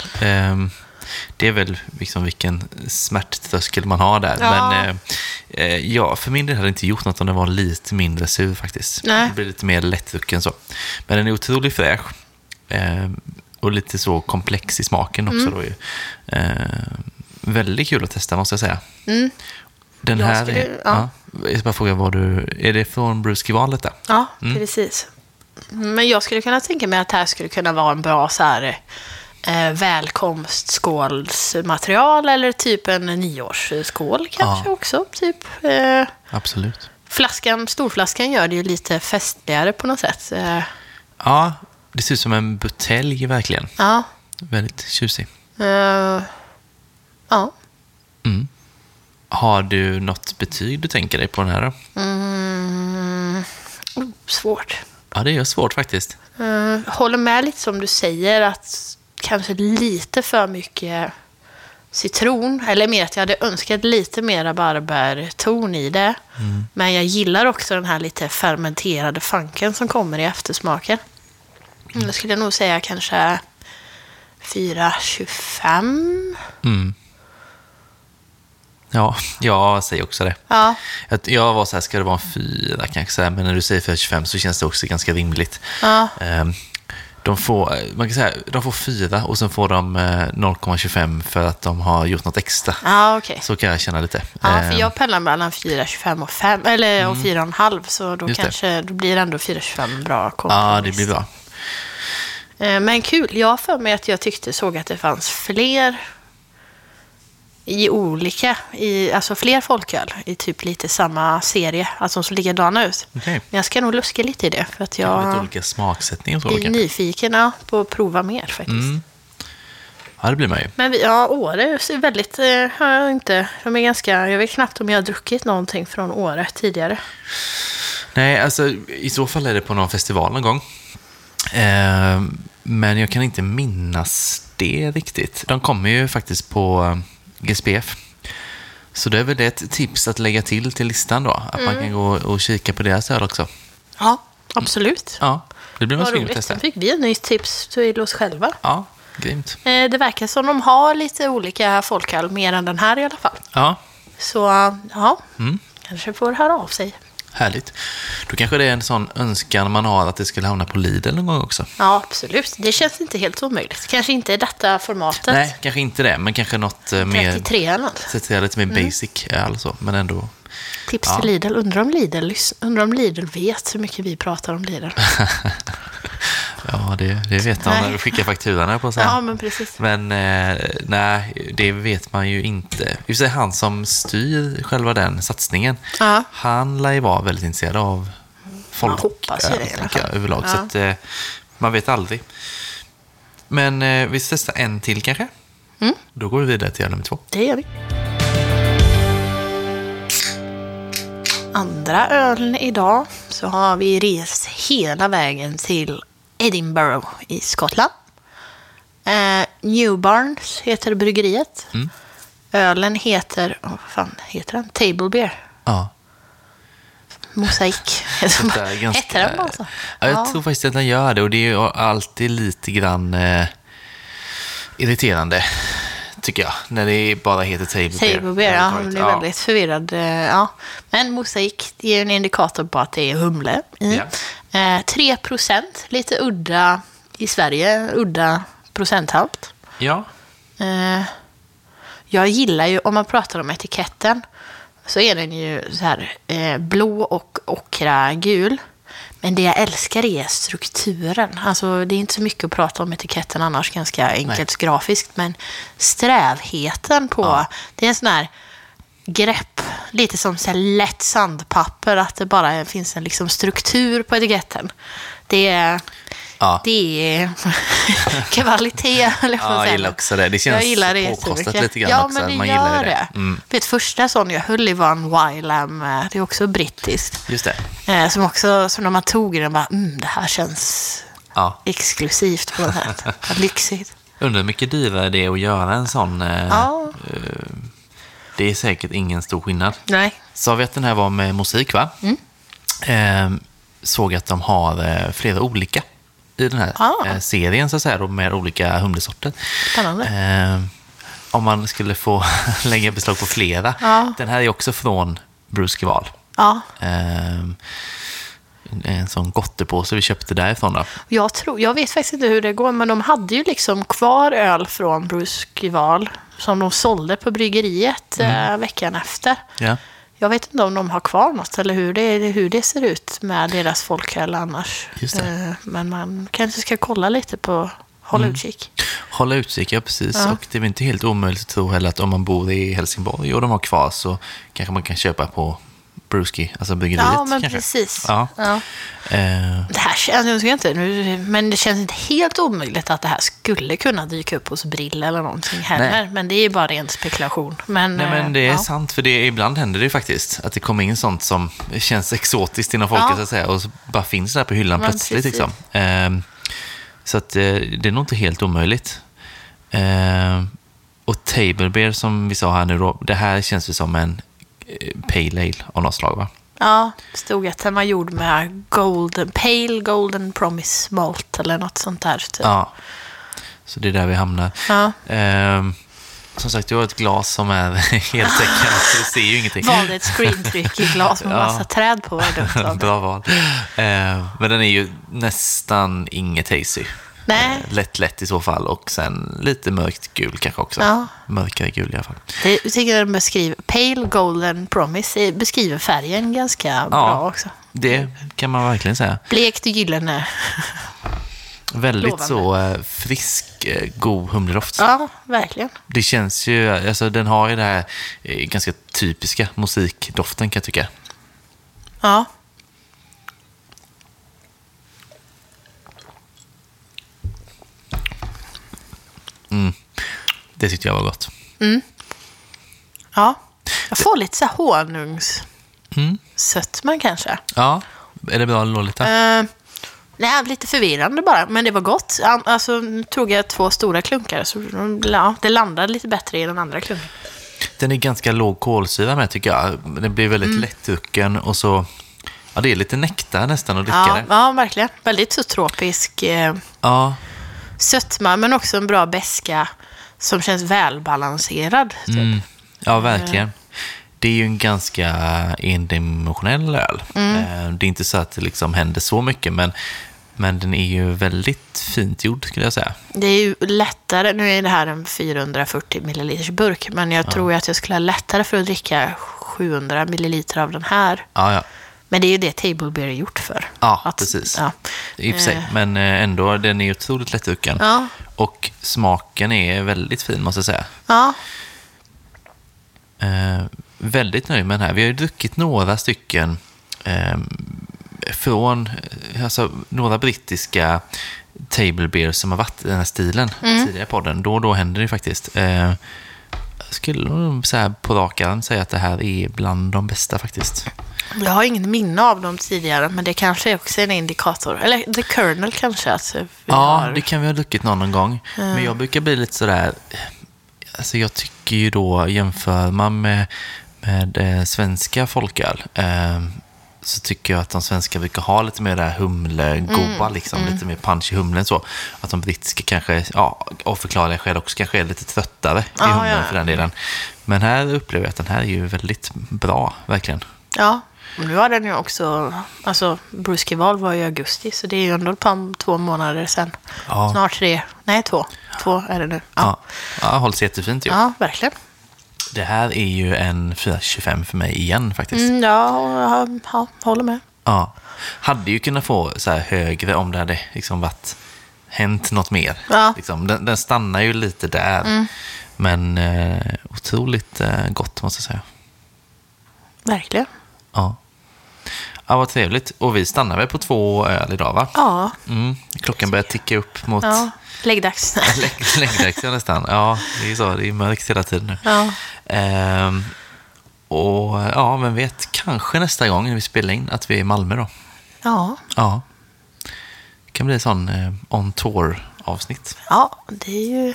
Det är väl liksom vilken smärttröskel man har där. Ja. Men ja, för min del hade det inte gjort något om den var lite mindre sur faktiskt. Nej. Det blir lite mer lättdrucken så. Men den är otroligt fräsch. Ehm, och lite så komplex i smaken också Mm. då ju. Ehm, väldigt kul att testa måste jag säga. Mm. Den Jag här skulle- är... ja. Ja. Jag ska bara fråga, vad du, är det från Bruceskivalet där? Ja, precis. Men jag skulle kunna tänka mig att det här skulle kunna vara en bra så här, eh, välkomstskålsmaterial eller typ en nioårsskål kanske Ja. också. Typ. Eh, Absolut. flaskan, storflaskan gör det ju lite festligare på något sätt. Eh, Ja, det ser ut som en butelj verkligen. ja. Väldigt tjusig. Eh, ja. Mm. Har du något betyg du tänker dig på den här då? Mm, oh, svårt. Ja, det är svårt faktiskt. Uh, håller med lite som du säger att kanske lite för mycket citron. Eller mer att jag hade önskat lite mer rabarberton i det. Men jag gillar också den här lite fermenterade funken som kommer i eftersmaken. Mm. Jag skulle nog säga kanske 4,25. Mm. Ja, jag säger också det. Ja, Jag, jag var så här, ska det vara en fyra kanske? Men när du säger 4,25 så känns det också ganska rimligt. ja, Ehm, De får, man kan säga, de får fyra och sen får de eh, 0,25 för att de har gjort något extra. ja okej. Så kan jag känna lite. Ja, för Ehm, jag pendlar mellan 4,25 och 5, eller och 4,5 så då Just det. kanske då blir ändå 4,25 en bra kompromiss. Ja, det blir bra. Eh, Men kul. Jag har för mig att jag tyckte såg att det fanns fler i olika, i, alltså fler folköl i typ lite samma serie, alltså som likadana ut. Okej. Men jag ska nog luska lite i det för att Ja. Lite jag olika smaksättningar och så kanske. nyfiken ja, på att prova mer faktiskt. Mm. Ja, det blir man ju. Men vi, ja, Åre ser väldigt, eh, har jag inte, de är ganska, jag vet knappt om jag har druckit någonting från Åre tidigare. Nej, alltså i så fall är det på någon festival någon gång. Ehm, men jag kan inte minnas det riktigt. De kommer ju faktiskt på eh, GSPF. Så det är väl det ett tips att lägga till till listan då. Att man kan gå och kika på deras öl också. Ja, absolut. Ja, det blir man sugen på att testa. Fick vi ett nytt tips till oss själva. Ja, grymt. Eh, Det verkar som de har lite olika folköl, mer än den här i alla fall. Ja, Så ja, Mm. kanske får höra av sig. Härligt. Då kanske det är en sån önskan man har att det skulle hamna på Lidl någon gång också. Ja, absolut. Det känns inte helt omöjligt. Kanske inte i detta formatet. Nej, kanske inte det, men kanske något eh, mer... 33 eller något. Sätta det lite mer basic, alltså, men ändå... Tips Ja. till Lidl. Undrar om Lidl, undrar om Lidl vet hur mycket vi pratar om Lidl. Ja, det, det vet man när du skickar fakturorna på så här. Ja, men precis. Men eh, nej, det vet man ju inte. För sig han som styr själva den satsningen, Ja. han lär ju vara väldigt intresserad av folk. Man hoppas ju det i alla fall. överlag. Så Ja. att, eh, man vet aldrig. Men eh, vi ska testa en till kanske. Mm. Då går vi vidare till nummer två. Det gör vi. Andra ölen idag så har vi rest hela vägen till Edinburgh i Skottland. Eh, Newbarns heter bryggeriet. Mm. Ölen heter, oh, vad fan heter den? Table Beer. Ja. Mosaik. Ganska- Hette den bara så? Ja, jag tror faktiskt att den gör det och det är ju alltid lite grann eh, irriterande, tycker jag, när det bara heter Table Beer. Table Beer, ja. Man blir väldigt förvirrad. eh, Ja. Men mosaik det är en indikator på att det är humle i. Ja. Eh, 3 procent, lite udda i Sverige, udda procenthalt. Ja, Eh, Jag gillar ju, om man pratar om etiketten, så är den ju så här eh, blå och ockra gul. Men det jag älskar är strukturen. Alltså, det är inte så mycket att prata om etiketten annars, ganska enkelt grafiskt. Men strävheten på, det är en sån här grepp, lite som så lätt sandpapper, att det bara finns en liksom struktur på etiketten. Det är, ja. det är kvalitet, eller Ja, jag gillar också det. Det känns det påkostat lite grann ja, också, men det man gör gillar det. det. Mm. Vet, första sån jag höll i var en Wylam, eh, det är också brittiskt. just det. Eh, som också, som när man tog den bara, mm, det här känns Ja. exklusivt på något sätt. Lyxigt. Undrar hur mycket dyrare det är att göra en sån. Eh, Ja. eh, det är säkert ingen stor skillnad. Nej. Sa vi att den här var med musik, va? Mm. Eh, såg att de har eh, flera olika i den här Ah. eh, serien, så att säga, då, med olika humlesorter. Spännande. Eh, om man skulle få lägga beslag på flera. Ja. Den här är också från Bruce Geval. Ja, Eh, en sån gottepåse vi köpte därifrån. Då. jag, tror, jag vet faktiskt inte hur det går, men de hade ju liksom kvar öl från Bruce Gival som de sålde på bryggeriet Mm. eh, veckan efter. Ja. Jag vet inte om de har kvar något eller hur det, hur det ser ut med deras folköl annars. Eh, Men man kanske ska kolla lite på hålla utkik. Hålla utkik, ja precis. Och det är väl inte helt omöjligt att tro heller att om man bor i Helsingborg och de har kvar så kanske man kan köpa på Bruski, alltså bryggeriet. Ja, men kanske. precis. Ja. Ja. Eh, Det här känns, ska inte, nu, men det känns inte helt omöjligt att det här skulle kunna dyka upp hos Brill eller någonting heller. Nej. Men det är ju bara ren spekulation. Men, nej, men det är eh, ja. sant, för det, ibland händer det ju faktiskt. Att det kommer in sånt som känns exotiskt inom folket, Ja. så att säga. Och så bara finns det där på hyllan Men plötsligt. precis. Liksom. Eh, så att, eh, det är nog inte helt omöjligt. Eh, och Table Beer, som vi sa här nu då, det här känns ju som en Pale Ale av något slag, va? Ja, stod att den var gjord med golden, pale golden promise malt eller något sånt där. Typ. Ja. Så det är där vi hamnar. Ja. Ehm, som sagt, du har ett glas som är heltäckande, så du ser ju ingenting. Valde ett screentryck i glas med Ja. massa träd på. Var. Bra val. Ehm, men den är ju nästan inget hazy. Nej. Lätt, lätt i så fall. Och sen lite mörkt gul kanske också. Ja. Mörkare gul i alla fall. Det, jag tycker den beskriver, Pale Golden Promise beskriver färgen ganska bra också. det kan man verkligen säga. Blekt gyllene. Väldigt Lovande. så eh, frisk, eh, god humledoft. Ja, verkligen. Det känns ju, alltså den har ju det här eh, ganska typiska musikdoften kan jag tycka. Ja. Det tyckte jag var gott. ja. Jag får lite så här honungs... Mm. Kanske. Ja, är det bra Lolita? Uh, nej, lite förvirrande bara, men det var gott. Alltså, nu tog jag två stora klunkar, så ja, det landade lite bättre i den andra klunken. Den är ganska låg kolsyra med tycker jag. Den blir väldigt Mm. lättdrucken och så... Ja, det är lite nektar nästan att dricka Ja, det. ja, verkligen. Väldigt så tropisk eh, Ja, sötma, men också en bra beska som känns välbalanserad. Typ. mm, ja verkligen. Det är ju en ganska endimensionell öl. Mm. Eh, Det är inte så att det liksom händer så mycket, men, men den är ju väldigt fint gjord skulle jag säga. Det är ju lättare, nu är det här en 440 milliliters burk, men jag tror ju att jag skulle ha lättare för att dricka 700 milliliter av den här. Ja, ja. Men det är ju det Table Beer är gjort för. Ja, precis. Ja. I och för sig. Men eh, ändå, den är otroligt lättdrucken. Ja. Och smaken är väldigt fin måste jag säga. ja, Eh, väldigt nöjd med den här. Vi har ju druckit några stycken eh, från eh, alltså, några brittiska table beers som har varit i den här stilen tidigare i podden. Då och då händer det faktiskt. Eh, skulle nog så här på rak arm säga att det här är bland de bästa faktiskt. Jag har ingen minne av dem tidigare, men det kanske är också en indikator. Eller The Kernel kanske. Vi Ja, har... det kan vi ha druckit någon gång. Men jag brukar bli lite sådär... Alltså jag tycker ju då, jämför man med, med eh, svenska folköl, eh, så tycker jag att de svenska brukar ha lite mer det här humlegoa, Mm, liksom, lite mer punch i humlen så. Att de brittiska kanske, ja, av förklarliga skäl också kanske är lite tröttare i Ja, humlen ja. för den delen. Men här upplever jag att den här är ju väldigt bra, verkligen. Ja, och nu har den ju också... Alltså, Bruce Val var i augusti, så det är ju ändå ett par, två månader sedan. Ja. Snart tre. Nej, två. Två är det nu. Ja, Ja, ja hålls jättefint ju. ja verkligen. Det här är ju en 425 för mig igen faktiskt. Mm, ja, ja, ja, håller med. Ja. Hade ju kunnat få så här högre om det hade liksom varit hänt något mer. Ja. Liksom, den, den stannar ju lite där. Men eh, otroligt eh, gott måste jag säga. Verkligen. Ja. ja, vad trevligt. Och vi stannar väl på två öl idag va? Ja, Mm. Klockan börjar ticka upp mot ja. läggdags. lägg- läggdags ja, nästan. Ja, det är så. Det är mörkt hela tiden nu. ja. Ehm, och ja, vem vet, kanske nästa gång när vi spelar in att vi är i Malmö då. ja, Ja. Det kan bli en sån eh, on tour-avsnitt. ja, det är ju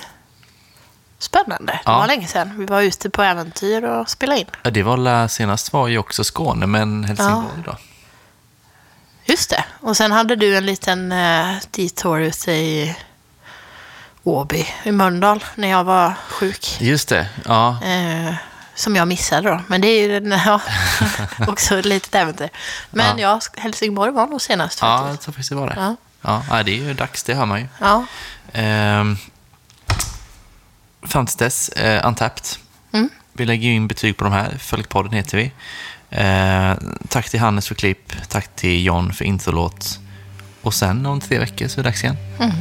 spännande. Det Ja. var länge sedan. Vi var ute på äventyr och spelade in. Ja, det var senast var ju också Skåne, men Helsingborg då. Just det. Och sen hade du en liten uh, detour ute i Åby, i Mölndal, när jag var sjuk. Just det, ja. Eh, som jag missade då. Men det är ju ja, också ett litet äventyr. Men ja, Helsingborg var nog senast Ja, jag tror faktiskt det var det. Ja. Ja. Ja, det är ju dags, det hör man ju. Ja. Ehm, fram tills dess, eh, Untapped. Mm. Vi lägger ju in betyg på de här. Följkpodden heter vi. Eh, tack till Hannes för klipp. Tack till John för introlåt. Och sen om tre veckor så är det dags igen. Mm.